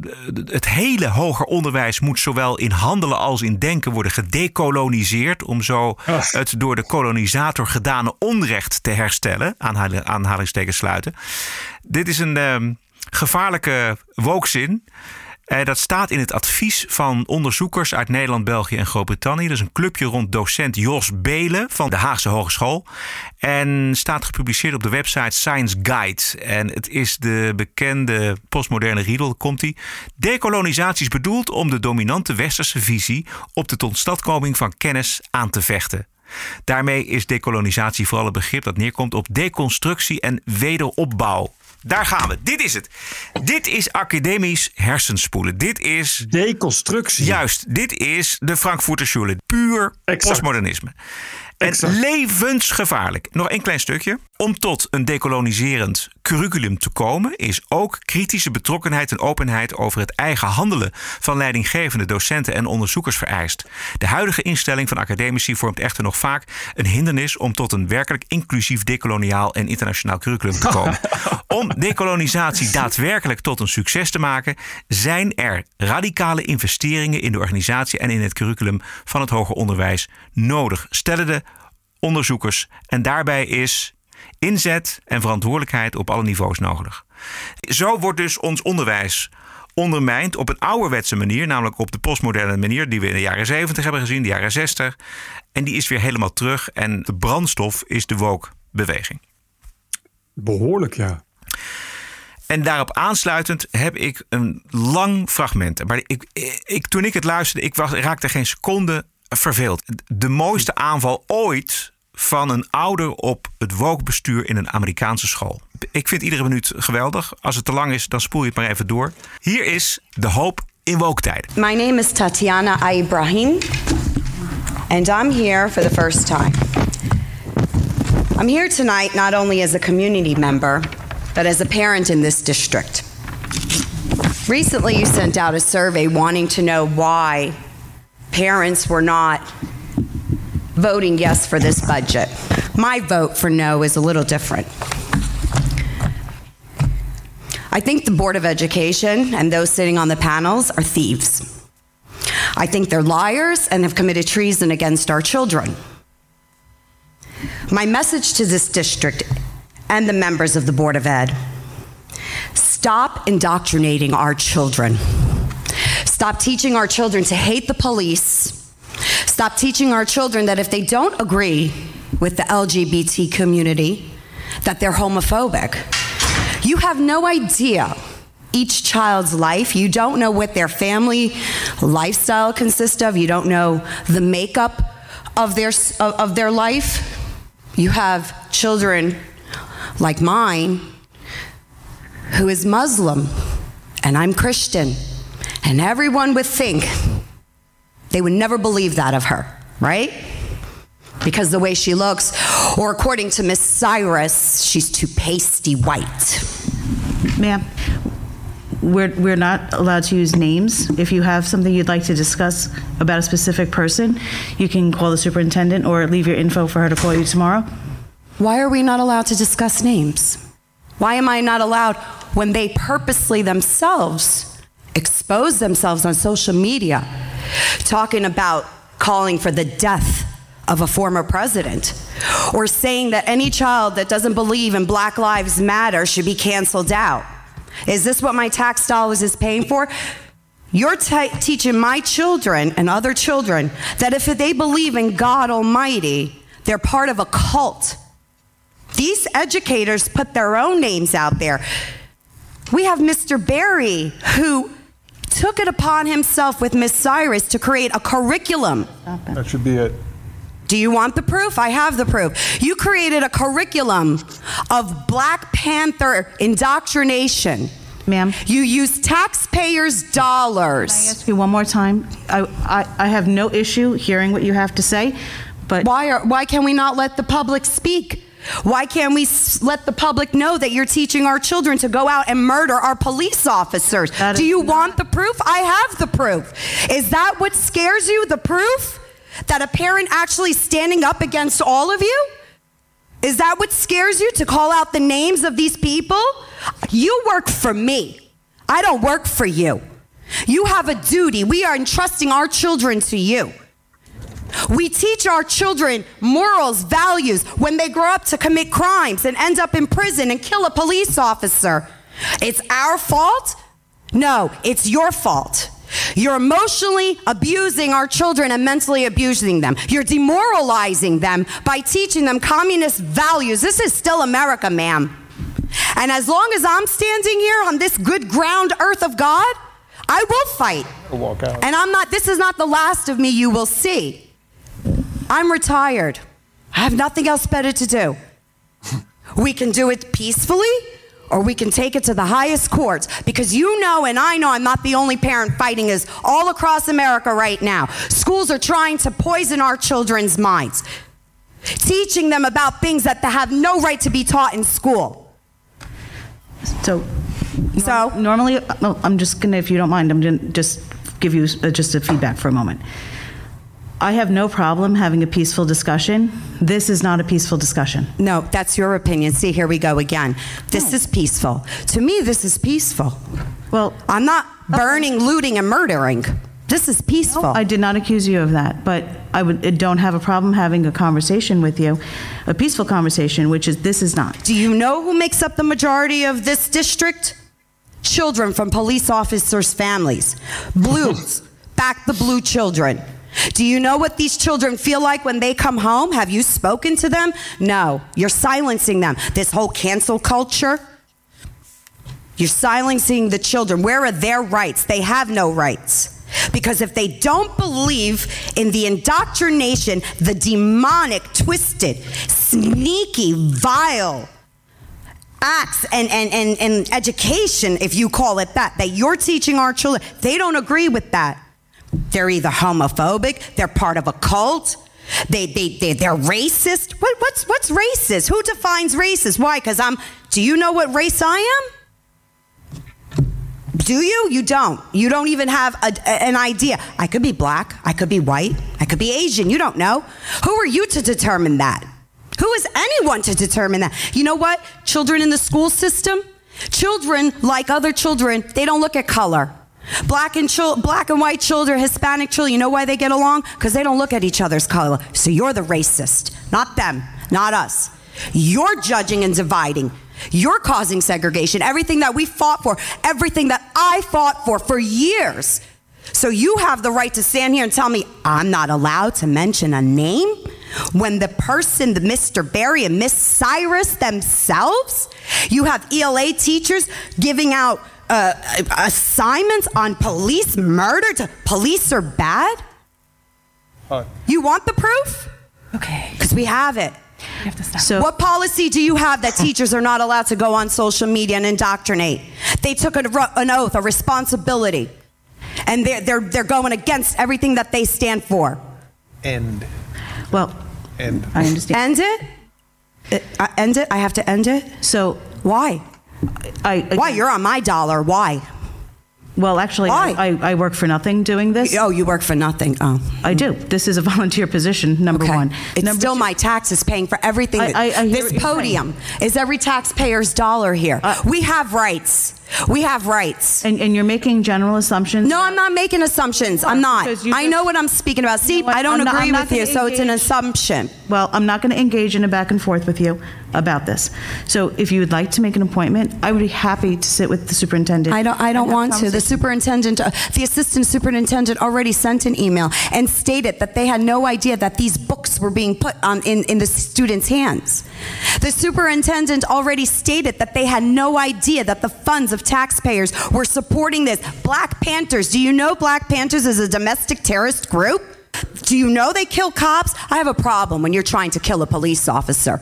het hele hoger onderwijs moet zowel in handelen als in denken worden gedekoloniseerd. Om zo het door de kolonisator gedane onrecht te herstellen. Aanhaling- Aanhalingstekens sluiten. Dit is een ehm, gevaarlijke wookzin. Eh, dat staat in het advies van onderzoekers uit Nederland, België en Groot-Brittannië. Is een clubje rond docent Jos Belen van de Haagse Hogeschool. En staat gepubliceerd op de website Science Guide. En het is de bekende postmoderne riedel, komt die. Dekolonisatie is bedoeld om de dominante westerse visie op de totstandkoming van kennis aan te vechten. Daarmee is dekolonisatie vooral een begrip dat neerkomt op deconstructie en wederopbouw. Daar gaan we. Dit is het. Dit is academisch hersenspoelen. Dit is. Deconstructie. Juist. Dit is de Frankfurter Schule. Puur postmodernisme. En levensgevaarlijk. Nog één klein stukje. Om tot een dekoloniserend curriculum te komen, is ook kritische betrokkenheid en openheid over het eigen handelen van leidinggevende docenten en onderzoekers vereist. De huidige instelling van academici vormt echter nog vaak een hindernis om tot een werkelijk inclusief decoloniaal en internationaal curriculum te komen. [laughs] Om dekolonisatie daadwerkelijk tot een succes te maken, zijn er radicale investeringen in de organisatie en in het curriculum van het hoger onderwijs nodig, stellen de onderzoekers. En daarbij is inzet en verantwoordelijkheid op alle niveaus nodig. Zo wordt dus ons onderwijs ondermijnd op een ouderwetse manier, namelijk op de postmoderne manier die we in de jaren 70 hebben gezien, de jaren 60. En die is weer helemaal terug. En de brandstof is de woke-beweging. Behoorlijk, ja. En daarop aansluitend heb ik een lang fragment. Maar ik, ik, toen ik het luisterde, ik was, raakte geen seconde verveeld. De mooiste aanval ooit van een ouder op het woke-bestuur in een Amerikaanse school. Ik vind iedere minuut geweldig. Als het te lang is, dan spoel je het maar even door. Hier is de hoop in woke-tijden. My name is Tatiana Ibrahim, and I'm here for the first time. I'm here tonight not only as a community member, but as a parent in this district. Recently, you sent out a survey wanting to know why parents were not voting yes for this budget. My vote for no is a little different. I think the Board of Education and those sitting on the panels are thieves. I think they're liars and have committed treason against our children. My message to this district and the members of the Board of Ed stop indoctrinating our children. Stop teaching our children to hate the police. Stop teaching our children that if they don't agree with the LGBT community, that they're homophobic. You have no idea each child's life. You don't know what their family lifestyle consists of. You don't know the makeup of their, of, their life. You have children like mine who is Muslim and I'm Christian. And everyone would think they would never believe that of her, right? Because the way she looks, or according to Miss Cyrus, she's too pasty white. Ma'am, we're, we're not allowed to use names. If you have something you'd like to discuss about a specific person, you can call the superintendent or leave your info for her to call you tomorrow. Why are we not allowed to discuss names? Why am I not allowed when they purposely themselves expose themselves on social media talking about calling for the death of a former president or saying that any child that doesn't believe in Black Lives Matter should be canceled out? Is this what my tax dollars is paying for? You're t- teaching my children and other children that if they believe in God Almighty, they're part of a cult. These educators put their own names out there. We have Mr. Barry, who took it upon himself with Miss Cyrus to create a curriculum. That should be it. Do you want the proof? I have the proof. You created a curriculum of Black Panther indoctrination. Ma'am. You use taxpayers' dollars. Can I ask you one more time? I, I, I have no issue hearing what you have to say, but. Why, are, why can we not let the public speak? Why can't we let the public know that you're teaching our children to go out and murder our police officers? Do you want the proof? I have the proof. Is that what scares you? The proof? That a parent actually standing up against all of you? Is that what scares you to call out the names of these people? You work for me. I don't work for you. You have a duty. We are entrusting our children to you. We teach our children morals, values when they grow up to commit crimes and end up in prison and kill a police officer. It's our fault? No, it's your fault. You're emotionally abusing our children and mentally abusing them. You're demoralizing them by teaching them communist values. This is still America, ma'am. And as long as I'm standing here on this good ground earth of God, I will fight. Walk out. And I'm not, this is not the last of me you will see. I'm retired. I have nothing else better to do. [laughs] We can do it peacefully or we can take it to the highest courts because you know and I know I'm not the only parent fighting this all across America right now. Schools are trying to poison our children's minds, teaching them about things that they have no right to be taught in school. So, so normally, I'm just gonna, if you don't mind, I'm gonna just give you uh, just a feedback for a moment. I have no problem having a peaceful discussion. This is not a peaceful discussion. No, that's your opinion. See, here we go again. This is peaceful. To me, this is peaceful. Well, I'm not burning, looting, and murdering. This is peaceful. I did not accuse you of that, but I would, I don't have a problem having a conversation with you, a peaceful conversation, which is, this is not. Do you know who makes up the majority of this district? Children from police officers' families. Blues. [laughs] Back the blue children. Do you know what these children feel like when they come home? Have you spoken to them? No. You're silencing them. This whole cancel culture. You're silencing the children. Where are their rights? They have no rights. Because if they don't believe in the indoctrination, the demonic, twisted, sneaky, vile acts and, and, and, and education, if you call it that, that you're teaching our children, they don't agree with that. They're either homophobic, they're part of a cult, they, they, they, they're racist. What, what's, what's racist? Who defines racist? Why? Because I'm, do you know what race I am? Do you? You don't. You don't even have a, an idea. I could be black. I could be white. I could be Asian. You don't know. Who are you to determine that? Who is anyone to determine that? You know what? Children in the school system, children like other children, they don't look at color. Black and chil- black and white children, Hispanic children, you know why they get along? Because they don't look at each other's color. So you're the racist, not them, not us. You're judging and dividing. You're causing segregation. Everything that we fought for, everything that I fought for for years, So you have the right to stand here and tell me I'm not allowed to mention a name when the person, the Mr. Barry and Miss Cyrus themselves, you have ELA teachers giving out uh, assignments on police murder to police are bad? You want the proof? Okay. Because we have it. So- what policy do you have that teachers are not allowed to go on social media and indoctrinate? They took an, an oath, a responsibility, and they're, they're, they're going against everything that they stand for. End. Well, End. I understand. End it? It- I- end it? I have to end it? So Why? I Why? You're on my dollar. Why? well, actually, Why? I, I work for nothing doing this. Oh, you work for nothing. Oh. I do. This is a [laughs] volunteer position. Number Okay. one. It's number still two- my taxes paying for everything. I- I- I hear this you're podium is every taxpayer's dollar here. Uh, we have rights. We have rights. And, and you're making general assumptions. No, I'm not making assumptions. I'm not. Because you I just- know what I'm speaking about. See? I don't I'm not- agree I'm not with you, gonna so it's an engage- assumption. Well, I'm not going to engage in a back and forth with you about this. So if you would like to make an appointment, I would be happy to sit with the superintendent. I don't. I don't want to. The superintendent, uh, the assistant superintendent, already sent an email and stated that they had no idea that these books were being put on in, in the students' hands. The superintendent already stated that they had no idea that the funds of taxpayers were supporting this. Black Panthers. Do you know Black Panthers is a domestic terrorist group? Do you know they kill cops? I have a problem when you're trying to kill a police officer.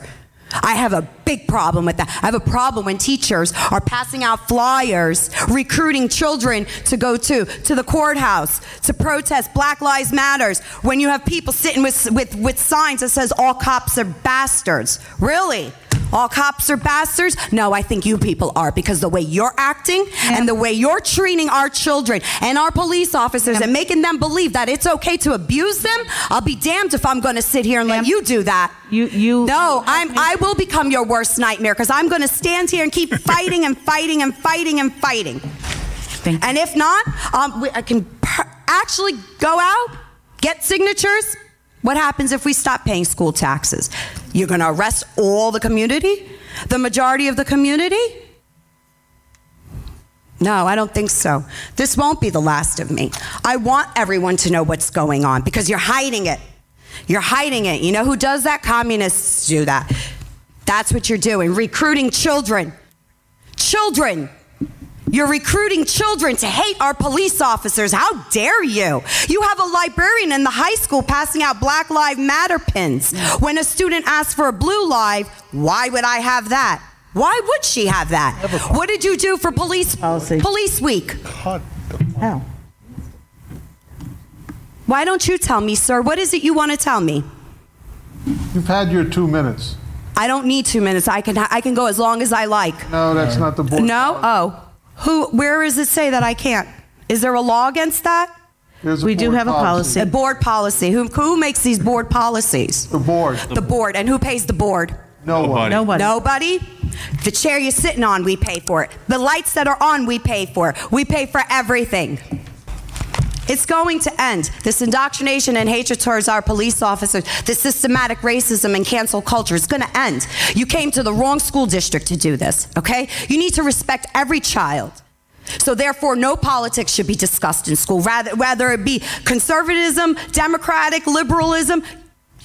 I have a big problem with that. I have a problem when teachers are passing out flyers, recruiting children to go to to the courthouse to protest Black Lives Matters. When you have people sitting with with with signs that says all cops are bastards. Really? All cops are bastards? No, I think you people are because the way you're acting and the way you're treating our children and our police officers and making them believe that it's okay to abuse them, I'll be damned if I'm going to sit here and let you do that. You, you. No, I'm. I will become your worst nightmare because I'm going to stand here and keep [laughs] fighting and fighting and fighting and fighting. Thank. And if not, um, we, I can per- actually go out, get signatures. What happens if we stop paying school taxes? You're going to arrest all the community, the majority of the community. No, I don't think so. This won't be the last of me. I want everyone to know what's going on because you're hiding it. You're hiding it. You know who does that? Communists do that. That's what you're doing. Recruiting children. Children. You're recruiting children to hate our police officers. How dare you? You have a librarian in the high school passing out Black Lives Matter pins. When a student asks for a blue live, why would I have that? Why would she have that? What did you do for police Policy. police week? How? Why don't you tell me, sir? What is it you want to tell me? You've had your two minutes. I don't need two minutes. I can I can go as long as I like. No, that's not the board. No? Oh. Who where does it say that I can't? Is there a law against that? There's We do board have a policy. A board policy. Who who makes these board policies? The board. The board. And who pays the board? No one. Nobody. Nobody? The chair you're sitting on, we pay for it. The lights that are on, we pay for. We pay for everything. It's going to end. This indoctrination and hatred towards our police officers, this systematic racism and cancel culture is going to end. You came to the wrong school district to do this, okay? You need to respect every child. So therefore, no politics should be discussed in school, rather, whether it be conservatism, democratic, liberalism.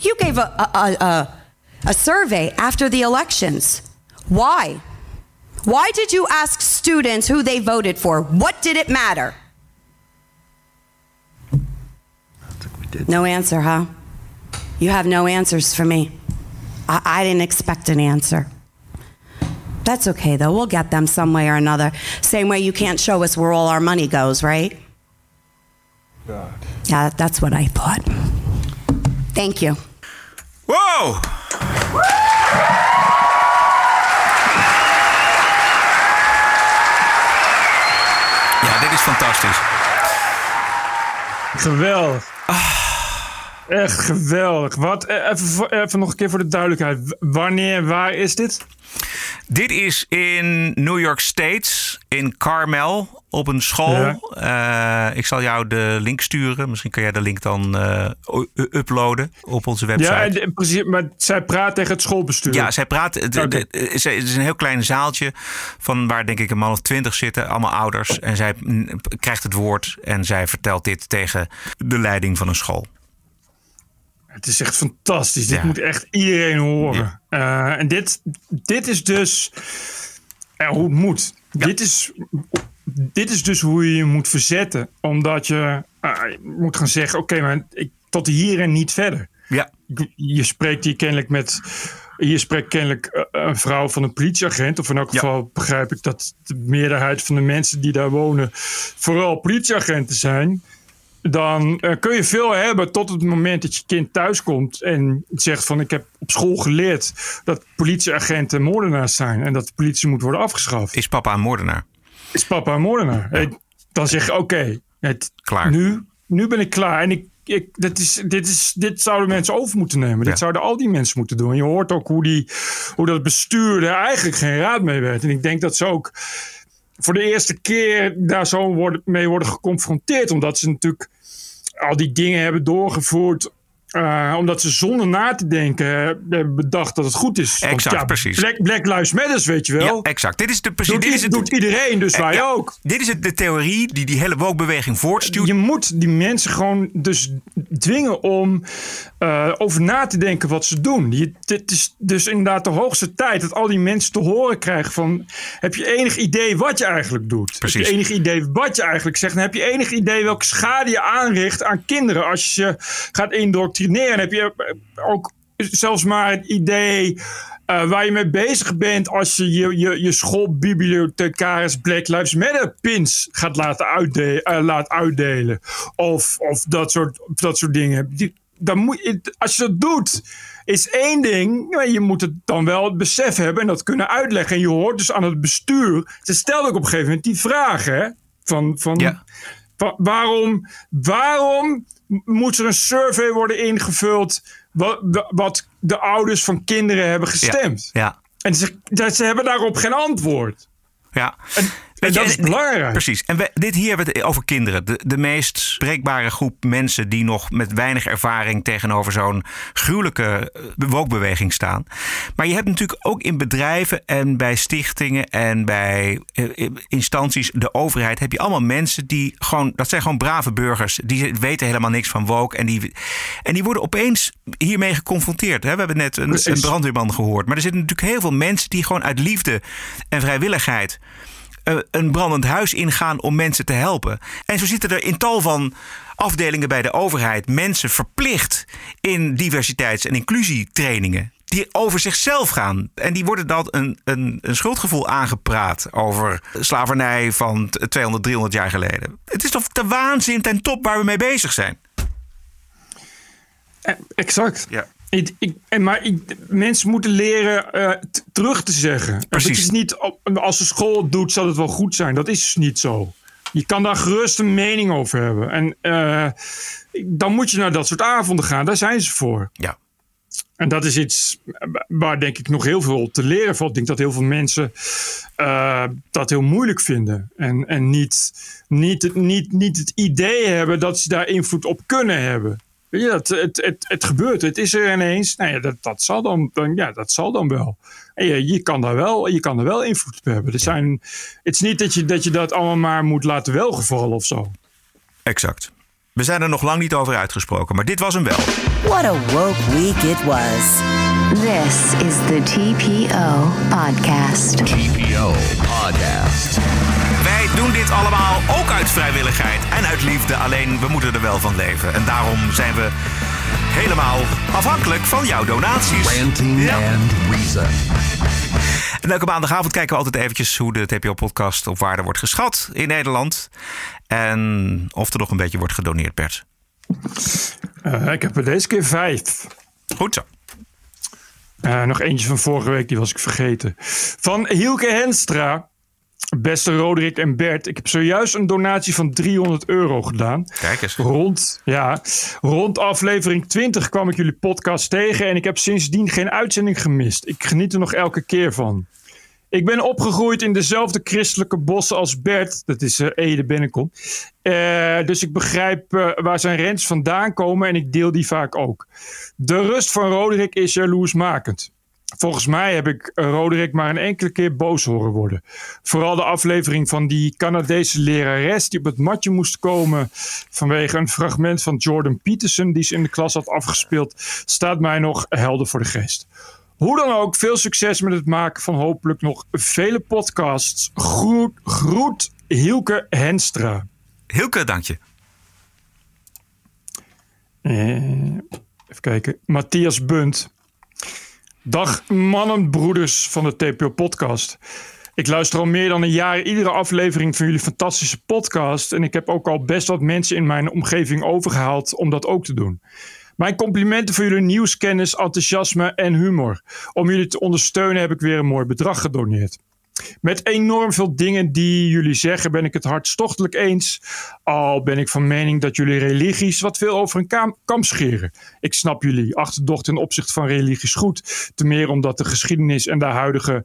You gave a, a, a, a survey after the elections. Why? Why did you ask students who they voted for? What did it matter? No answer, huh? You have no answers for me. I, I didn't expect an answer. That's okay, though. We'll get them some way or another. Same way you can't show us where all our money goes, right? God. Yeah, that's what I thought. Thank you. Whoa! Ja, dit is fantastisch. Geweldig. Ah. Echt geweldig. Wat, eh, even, even nog een keer voor de duidelijkheid. Wanneer, waar is dit? Dit is in New York State, in Carmel, op een school. Eh, ik zal jou de link sturen. Misschien kan jij de link dan eh, uploaden op onze website. Ja, en, en precies, maar zij praat tegen het schoolbestuur. Ja, zij praat. Het, is- een heel klein zaaltje van waar denk ik een man of twintig zitten, allemaal ouders. En zij krijgt het woord en zij vertelt dit tegen de leiding van een school. Het is echt fantastisch. Dit Ja. moet echt iedereen horen. Eh, en dit, dit is dus hoe het moet. Dit, is, dit is dus hoe je je moet verzetten. Omdat je, eh, je moet gaan zeggen: oké, maar ik, tot hier en niet verder. Ja. Je spreekt hier kennelijk met. Hier spreekt kennelijk eh, een vrouw van een politieagent. Of in elk geval begrijp ik dat de meerderheid van de mensen die daar wonen. vooral politieagenten zijn dan eh, kun je veel hebben tot het moment dat je kind thuiskomt en zegt van ik heb op school geleerd dat politieagenten moordenaars zijn en dat de politie moet worden afgeschaft. Is papa een moordenaar? Is papa een moordenaar? Dan zeg je oké, Klaar. Nu, nu ben ik klaar en ik, ik, dit, is, dit, is, dit zouden mensen over moeten nemen. Dit Ja. zouden al die mensen moeten doen. En je hoort ook hoe, die, hoe dat bestuur er eigenlijk geen raad mee werd. En ik denk dat ze ook voor de eerste keer daar zo worden, mee worden geconfronteerd. Omdat ze natuurlijk al die dingen hebben doorgevoerd. Eh, omdat ze zonder na te denken eh, bedacht dat het goed is. Want Exact, ja, precies. Black, Black Lives Matters, weet je wel. Ja, exact. Dit is de precies. Doet, dit is het, doet iedereen, dus Eh, wij ja, ook. Dit is het, de theorie die die hele woke-beweging voortstuurt. Je moet die mensen gewoon dus dwingen om over na te denken wat ze doen. Je, dit is dus inderdaad de hoogste tijd dat al die mensen te horen krijgen van... heb je enig idee wat je eigenlijk doet? Precies. Heb je enig idee wat je eigenlijk zegt? En heb je enig idee welke schade je aanricht aan kinderen als je ze gaat indoctrineren? En heb je ook zelfs maar het idee... eh, waar je mee bezig bent als je je, je, je schoolbibliothecaris Black Lives Matter pins gaat laten, uitde- eh, laat uitdelen. Of, of dat, soort, dat soort dingen. Die, dan moet je, als je dat doet, is één ding. maar Je moet het dan wel het besef hebben en dat kunnen uitleggen. En je hoort dus aan het bestuur. Ze stelde ook op een gegeven moment die vraag: hè, van, van, wa- waarom, waarom moet er een survey worden ingevuld. Wat, wat de ouders van kinderen hebben gestemd? Ja. En ze, ze hebben daarop geen antwoord. Ja. En dat is belangrijk. Precies. En we, dit hier hebben we het over kinderen. De, de meest spreekbare groep mensen die nog met weinig ervaring tegenover zo'n gruwelijke eh, wookbeweging staan. Maar je hebt natuurlijk ook in bedrijven en bij stichtingen en bij eh, instanties, de overheid, heb je allemaal mensen die gewoon, dat zijn gewoon brave burgers. Die weten helemaal niks van woke. En die, en die worden opeens hiermee geconfronteerd. We hebben net een, een brandweerman gehoord. Maar er zitten natuurlijk heel veel mensen die gewoon uit liefde en vrijwilligheid een brandend huis ingaan om mensen te helpen. En zo zitten er in tal van afdelingen bij de overheid mensen verplicht in diversiteits- en inclusietrainingen. Die over zichzelf gaan. En die worden dan een, een, een schuldgevoel aangepraat over slavernij van t- 200, 300 jaar geleden. Het is toch de waanzin ten top waar we mee bezig zijn. Eh, Exact. Ja. Ik, ik, en maar ik, mensen moeten leren eh, terug te zeggen. Precies. Het is niet, als de school het doet, zal het wel goed zijn. Dat is niet zo. Je kan daar gerust een mening over hebben. En eh, dan moet je naar dat soort avonden gaan. Daar zijn ze voor. Ja. En dat is iets waar denk ik nog heel veel te leren valt. Ik denk dat heel veel mensen eh, dat heel moeilijk vinden. En, en niet, niet, niet het idee hebben dat ze daar invloed op kunnen hebben. Weet je, dat, het, het, het gebeurt, het is er ineens. Nou ja, dat, dat, zal dan, dan, ja, dat zal dan wel. En je, je, kan daar wel je kan er wel invloed op hebben. Er zijn, het is niet dat je, dat je dat allemaal maar moet laten welgevallen of zo. Exact. We zijn er nog lang niet over uitgesproken, maar dit was hem wel. What a woke week it was. This is the TPO Podcast. TPO Podcast. Doen dit allemaal ook uit vrijwilligheid en uit liefde. Alleen we moeten er wel van leven. En daarom zijn we helemaal afhankelijk van jouw donaties. Ranting and Reason. En elke maandagavond kijken we altijd eventjes hoe de TPO-podcast op waarde wordt geschat in Nederland. En of er nog een beetje wordt gedoneerd, Bert. Eh, ik heb er deze keer vijf. Goed zo. Eh, nog eentje van vorige week, die was ik vergeten. Van Hielke Henstra. Beste Roderick en Bert, ik heb zojuist een donatie van 300 euro gedaan. Kijk eens. Rond, ja, rond aflevering 20 kwam ik jullie podcast tegen en ik heb sindsdien geen uitzending gemist. Ik geniet er nog elke keer van. Ik ben opgegroeid in dezelfde christelijke bossen als Bert. Dat is eh, Ede Bennekom. Eh, dus ik begrijp eh, waar zijn rents vandaan komen en ik deel die vaak ook. De rust van Roderick is jaloersmakend. Volgens mij heb ik Roderick maar een enkele keer boos horen worden. Vooral de aflevering van die Canadese lerares die op het matje moest komen vanwege een fragment van Jordan Peterson die ze in de klas had afgespeeld, staat mij nog helder voor de geest. Hoe dan ook, veel succes met het maken van hopelijk nog vele podcasts. Groet, groet Hielke Henstra. Hilke, dank je. Eh, even kijken. Matthias Bunt. Dag mannen, broeders van de TPO podcast. Ik luister al meer dan een jaar iedere aflevering van jullie fantastische podcast. En ik heb ook al best wat mensen in mijn omgeving overgehaald om dat ook te doen. Mijn complimenten voor jullie nieuwskennis, enthousiasme en humor. Om jullie te ondersteunen heb ik weer een mooi bedrag gedoneerd. Met enorm veel dingen die jullie zeggen ben ik het hartstochtelijk eens. Al ben ik van mening dat jullie religies wat veel over een kam, scheren. Ik snap jullie achterdocht ten opzichte van religies goed. Ten meer omdat de geschiedenis en de huidige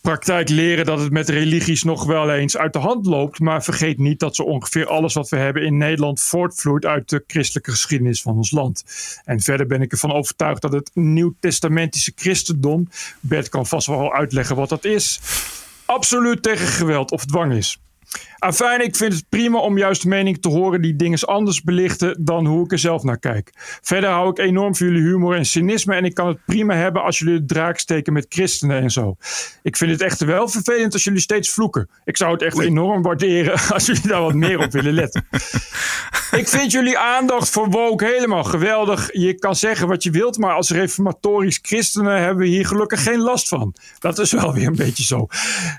praktijk leren dat het met religies nog wel eens uit de hand loopt. Maar vergeet niet dat zo ongeveer alles wat we hebben in Nederland voortvloeit uit de christelijke geschiedenis van ons land. En verder ben ik ervan overtuigd dat het nieuwtestamentische christendom, Bert kan vast wel uitleggen wat dat is, absoluut tegen geweld of dwang is. Afijn, ik vind het prima om juist mening te horen die dingen anders belichten dan hoe ik er zelf naar kijk. Verder hou ik enorm van jullie humor en cynisme en ik kan het prima hebben als jullie de draak steken met christenen en zo. Ik vind het echt wel vervelend als jullie steeds vloeken. Ik zou het echt enorm waarderen [laughs] als jullie daar wat meer op willen letten. Ik vind jullie aandacht voor woke helemaal geweldig. Je kan zeggen wat je wilt, maar als reformatorisch christenen hebben we hier gelukkig geen last van. Dat is wel weer een beetje zo.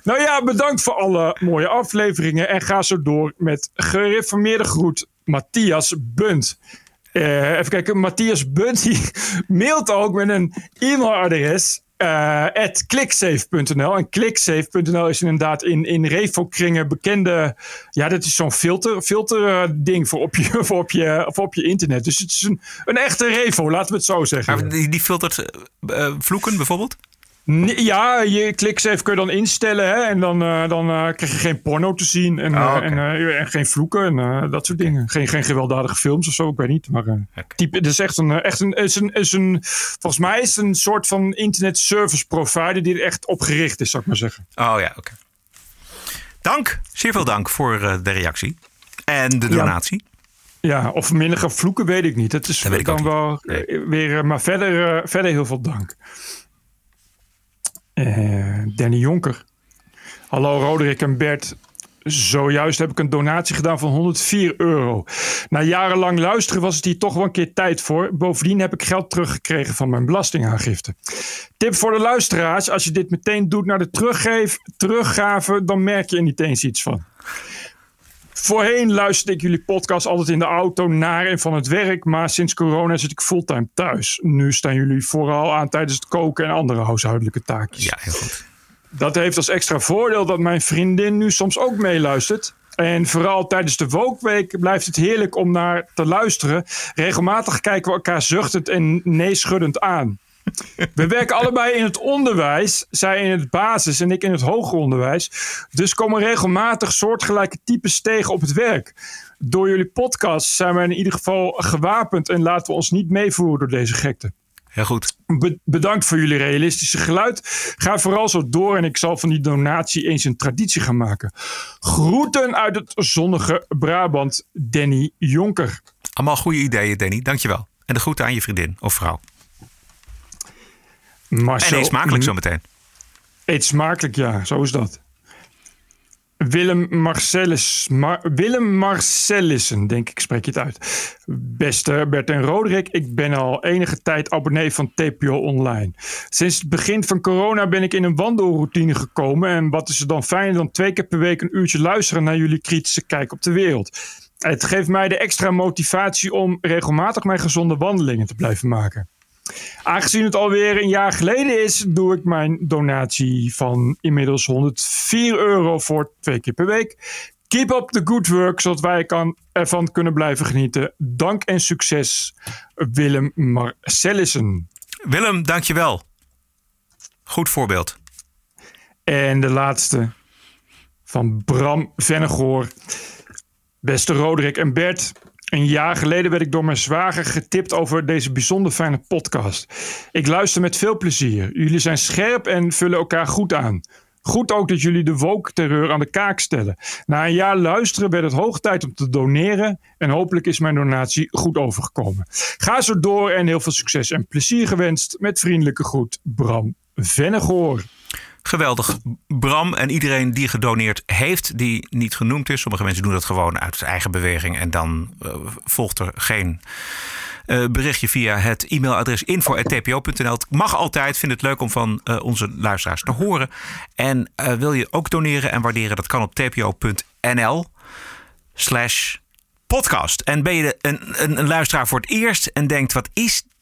Nou ja, bedankt voor alle mooie afleveringen en ga zo door met gereformeerde groet Matthias Bunt. Eh, even kijken, Matthias Bunt die [laughs] mailt ook met een e-mailadres eh at clicksafe.nl. En clicksafe.nl is inderdaad in, in Revo-kringen bekende... Ja, dat is zo'n filter, filter eh, ding voor op, je, [laughs] voor, op je, voor op je internet. Dus het is een, een echte Revo, laten we het zo zeggen. Die, die filtert vloeken bijvoorbeeld? Ja, je ClickSafe kun je dan instellen hè, en dan, eh, dan eh, krijg je geen porno te zien en, Ah, eh, en, en geen vloeken en dat soort dingen. Geen, geen gewelddadige films of zo, ik weet niet. Maar type, het is echt een, echt een, is een, is een, volgens mij is het een soort van internet service provider die er echt op gericht is, zou ik maar zeggen. Oh ja, oké. Dank, zeer veel dank voor de reactie. En de donatie. Ja, of minder gaan vloeken, weet ik niet. Dat is ik dan wel weer, maar verder, verder heel veel dank. Eh, Danny Jonker. Hallo Roderick en Bert. Zojuist heb ik een donatie gedaan van 104 euro. Na jarenlang luisteren was het hier toch wel een keer tijd voor. Bovendien heb ik geld teruggekregen van mijn belastingaangifte. Tip voor de luisteraars: als je dit meteen doet naar de teruggave, dan merk je er niet eens iets van. Voorheen luisterde ik jullie podcast altijd in de auto naar en van het werk, maar sinds corona zit ik fulltime thuis. Nu staan jullie vooral aan tijdens het koken en andere huishoudelijke taakjes. Ja, heel goed. Dat heeft als extra voordeel dat mijn vriendin nu soms ook meeluistert. En vooral tijdens de Wookweek blijft het heerlijk om naar te luisteren. Regelmatig kijken we elkaar zuchtend en neeschuddend aan. We werken allebei in het onderwijs, zij in het basis en ik in het hoger onderwijs. Dus komen regelmatig soortgelijke types tegen op het werk. Door jullie podcast zijn we in ieder geval gewapend en laten we ons niet meevoeren door deze gekte. Heel goed. Be- bedankt voor jullie realistische geluid. Ga vooral zo door en ik zal van die donatie eens een traditie gaan maken. Groeten uit het zonnige Brabant, Danny Jonker. Allemaal goede ideeën, Danny. Dankjewel. En de groeten aan je vriendin of vrouw. Marcel, en eet smakelijk zo meteen. Eet smakelijk, ja, zo is dat. Willem Marcellus, Mar- Willem Marcellissen, denk ik, spreek je het uit. Beste Bert en Roderick, ik ben al enige tijd abonnee van TPO Online. Sinds het begin van corona ben ik in een wandelroutine gekomen. En wat is er dan fijner dan twee keer per week een uurtje luisteren naar jullie kritische kijk op de wereld. Het geeft mij de extra motivatie om regelmatig mijn gezonde wandelingen te blijven maken. Aangezien het alweer een jaar geleden is, doe ik mijn donatie van inmiddels 104 euro voor twee keer per week. Keep up the good work, zodat wij kan, ervan kunnen blijven genieten. Dank en succes, Willem Marcellissen. Willem, dankjewel. Goed voorbeeld. En de laatste van Bram Vennegoor. Beste Roderick en Bert. Een jaar geleden werd ik door mijn zwager getipt over deze bijzonder fijne podcast. Ik luister met veel plezier. Jullie zijn scherp en vullen elkaar goed aan. Goed ook dat jullie de woke-terreur aan de kaak stellen. Na een jaar luisteren werd het hoog tijd om te doneren. En hopelijk is mijn donatie goed overgekomen. Ga zo door en heel veel succes en plezier gewenst. Met vriendelijke groet, Bram Vennegoor. Geweldig. Bram en iedereen die gedoneerd heeft, die niet genoemd is. Sommige mensen doen dat gewoon uit eigen beweging. En dan uh, volgt er geen uh, berichtje via het e-mailadres info.tpo.nl. Het mag altijd. Vind het leuk om van uh, onze luisteraars te horen. En wil je ook doneren en waarderen? Dat kan op tpo.nl slash podcast. En ben je een, een, een luisteraar voor het eerst en denkt, wat is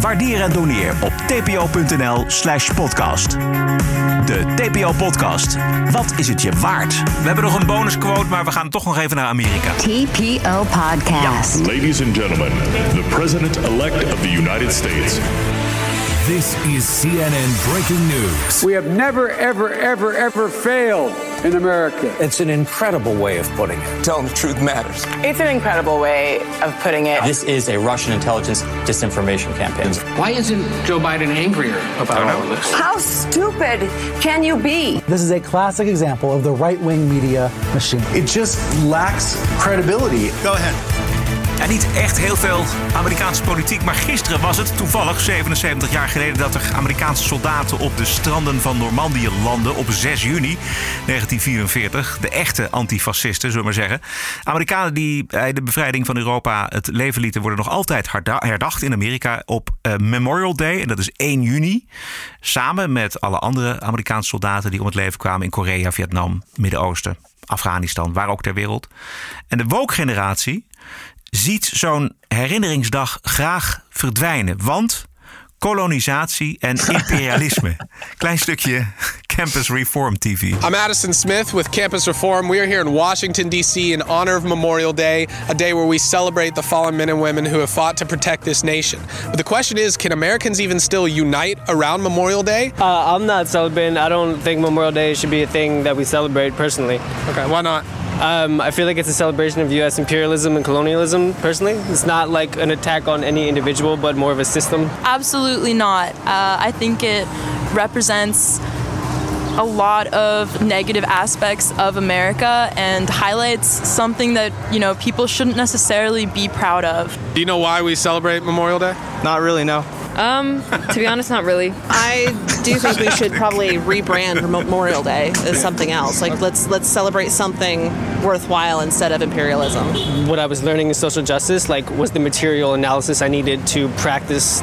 Waardeer en doneer op tpo.nl slash podcast. De TPO-podcast. Wat is het je waard? We hebben nog een bonusquote, maar we gaan toch nog even naar Amerika. TPO Podcast. Ladies and gentlemen, the president-elect of the United States. This is CNN breaking news. We have never, ever, ever, ever failed in America. It's an incredible way of putting it. Telling the truth matters. It's an incredible way of putting it. This is a Russian intelligence disinformation campaign. Why isn't Joe Biden angrier about all of this? How stupid can you be? This is a classic example of the right wing media machine. It just lacks credibility. Go ahead. Ja, niet echt heel veel Amerikaanse politiek, maar gisteren was het toevallig 77 jaar geleden dat er Amerikaanse soldaten op de stranden van Normandië landden op 6 juni 1944. De echte antifascisten, zullen we maar zeggen. Amerikanen die bij de bevrijding van Europa het leven lieten, worden nog altijd herdacht in Amerika op uh, Memorial Day. En dat is 1 juni. Samen met alle andere Amerikaanse soldaten die om het leven kwamen in Korea, Vietnam, Midden-Oosten, Afghanistan, waar ook ter wereld. En de woke-generatie ziet zo'n herinneringsdag graag verdwijnen. Want kolonisatie en [laughs] imperialisme. Klein stukje Campus Reform TV. I'm Addison Smith with Campus Reform. We are here in Washington, D.C. in honor of Memorial Day, a day where we celebrate the fallen men and women who have fought to protect this nation. But the question is can Americans even still unite around Memorial Day? Uh, I'm not celebrating. I don't think Memorial Day should be a thing that we celebrate personally. Okay, why not? Um, I feel like it's a celebration of U.S. imperialism and colonialism. Personally, it's not like an attack on any individual, but more of a system. Absolutely not. Uh, I think it represents a lot of negative aspects of America and highlights something that you know people shouldn't necessarily be proud of. Do you know why we celebrate Memorial Day? Not really, no. Um, to be honest, not really. I do think we should probably rebrand Memorial Day as something else. Like let's let's celebrate something worthwhile instead of imperialism. What I was learning in social justice, like, was the material analysis I needed to practice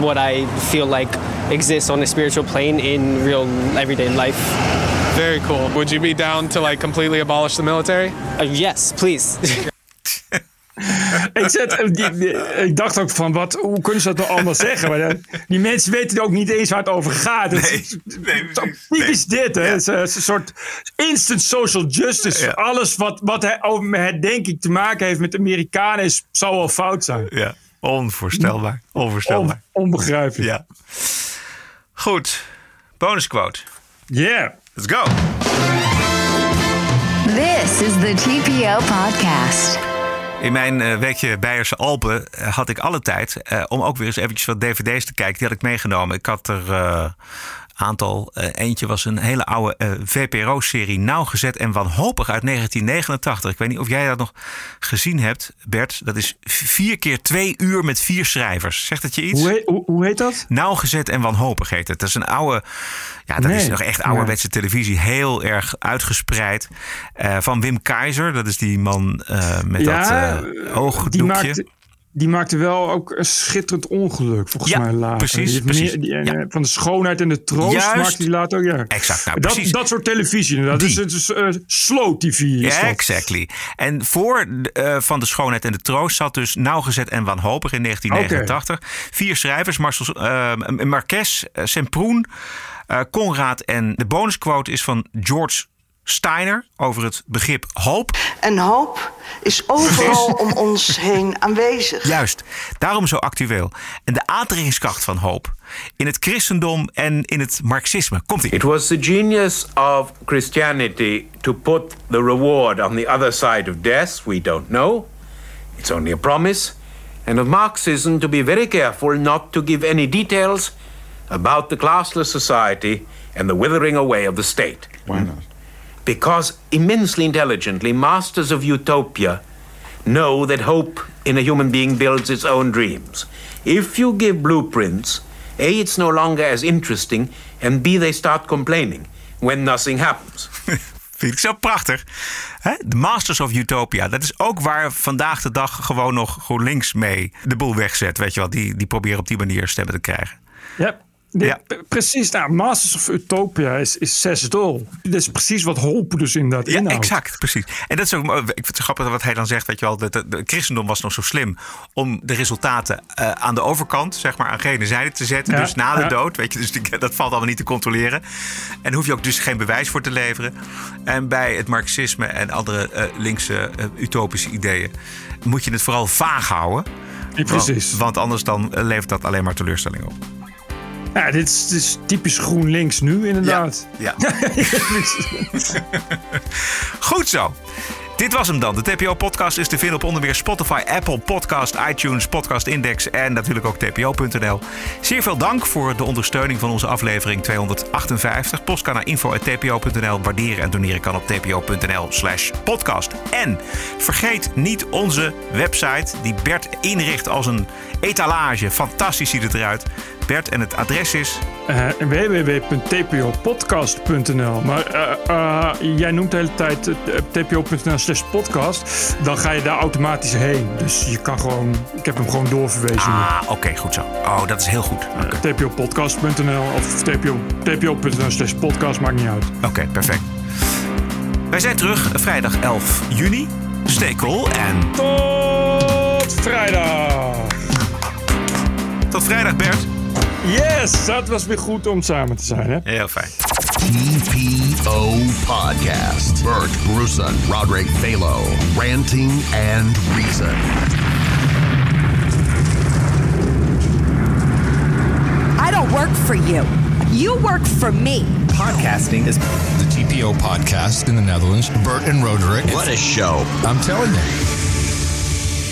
what I feel like exists on a spiritual plane in real everyday life. Very cool. Would you be down to like completely abolish the military? Uh, yes, please. [laughs] [laughs] ik, zet, die, die, ik dacht ook van, wat, hoe kunnen ze dat nou allemaal zeggen? Maar dan, die mensen weten ook niet eens waar het over gaat. Het Nee, is, nee, typisch dit. Hè? Het, is, het is een soort instant social justice. Alles wat, wat hij, over het denk ik te maken heeft met Amerikanen is, zal wel fout zijn. Ja, onvoorstelbaar. Onvoorstelbaar. On- onbegrijpelijk. Ja. Goed, bonusquote. Yeah. Let's go. This is the TPO podcast. In mijn eh, weekje Beierse Alpen eh, had ik alle tijd eh, om ook weer eens eventjes wat dvd's te kijken. Die had ik meegenomen. Ik had er aantal. Eh, eentje was een hele oude eh, VPRO-serie Nauwgezet en Wanhopig uit 1989. Ik weet niet of jij dat nog gezien hebt, Bert. Dat is vier keer twee uur met vier schrijvers. Zegt het je iets? Hoe heet, hoe, hoe heet dat? Nauwgezet en Wanhopig heet het. Dat is een oude... Ja, dat Nee. is nog echt ouderwetse televisie. Heel erg uitgespreid. Eh, van Wim Keizer. Dat is die man met Ja, dat oogdoekje. die maakt, die maakte wel ook een schitterend ongeluk, volgens Ja, mij later. precies, Die precies. meer- die- Ja. eh, Van de schoonheid en de troost Juist. maakte die later ook. Ja. Exact, nou, dat, precies. dat soort televisie. Dat is, het is eh, slow TV. Is Ja, dat. exactly. En voor eh, Van de Schoonheid en de Troost zat dus Nauwgezet en Wanhopig in 1989. Vier schrijvers, Marcel, eh, Marques, eh, Semproen, eh, Conrad en de bonusquote is van George Steiner over het begrip hoop. En hoop is overal om ons heen aanwezig. [laughs] Juist, daarom zo actueel. En de aantrekkingskracht van hoop in het christendom en in het marxisme. Komt ie. It was the genius of Christianity to put the reward on the other side of death. We don't know. It's only a promise. And of Marxism to be very careful not to give any details about the classless society and the withering away of the state. Why not? Because immensely intelligently, masters of utopia know that hope in a human being builds its own dreams. If you give blueprints, A, it's no longer as interesting, and B, they start complaining when nothing happens. [laughs] Vind ik zo prachtig. Hè? De Masters of Utopia. Dat is ook waar vandaag de dag gewoon nog GroenLinks mee de boel wegzet. Weet je wel, die, die proberen op die manier stemmen te krijgen. Ja, nee, p- precies. Nou, Masters of Utopia is, is zes dol. Dat is precies wat hoop dus inderdaad Ja, inhoudt. exact, precies. En dat is ook, ik vind het grappig wat hij dan zegt, weet je wel, dat de, de christendom was nog zo slim om de resultaten eh, aan de overkant, zeg maar, aan gene zijde te zetten. Ja, dus na de ja. dood, weet je, dus die- dat valt allemaal niet te controleren. En hoef je ook dus geen bewijs voor te leveren. En bij het marxisme en andere eh, linkse eh, utopische ideeën moet je het vooral vaag houden. Ja, precies. Want, want anders dan eh, levert dat alleen maar teleurstelling op. Ja, dit is, dit is typisch GroenLinks nu inderdaad. Ja. [laughs] Goed zo. Dit was hem dan. De TPO-podcast is te vinden op onder meer Spotify, Apple Podcast, iTunes, Podcast Index en natuurlijk ook tpo.nl. Zeer veel dank voor de ondersteuning van onze aflevering 258. Post kan naar info.tpo.nl. Waarderen en doneren kan op tpo.nl slash podcast. En vergeet niet onze website die Bert inricht als een etalage. Fantastisch ziet het eruit. Bert, en het adres is... Eh, www.tpopodcast.nl. Maar eh, eh, jij noemt de hele tijd tpo.nl slash podcast. Dan ga je daar automatisch heen. Dus je kan gewoon... Ik heb hem gewoon doorverwezen. Ah, oké, goed zo. Oh, dat is heel goed. Oké, tpopodcast.nl of tpo, tpo.nl slash podcast. Maakt niet uit. Oké, perfect. Wij zijn terug vrijdag 11 juni. Stay cool en... Tot vrijdag! Tot vrijdag, Bert. Yes, dat was weer goed om samen te zijn, hè? Heel fijn. TPO Podcast. Bert Bruson, Roderick Balo, Ranting and Reason. I don't work for you. You work for me. Podcasting is the TPO podcast in the Netherlands. Bert and Roderick. What a show. I'm telling you.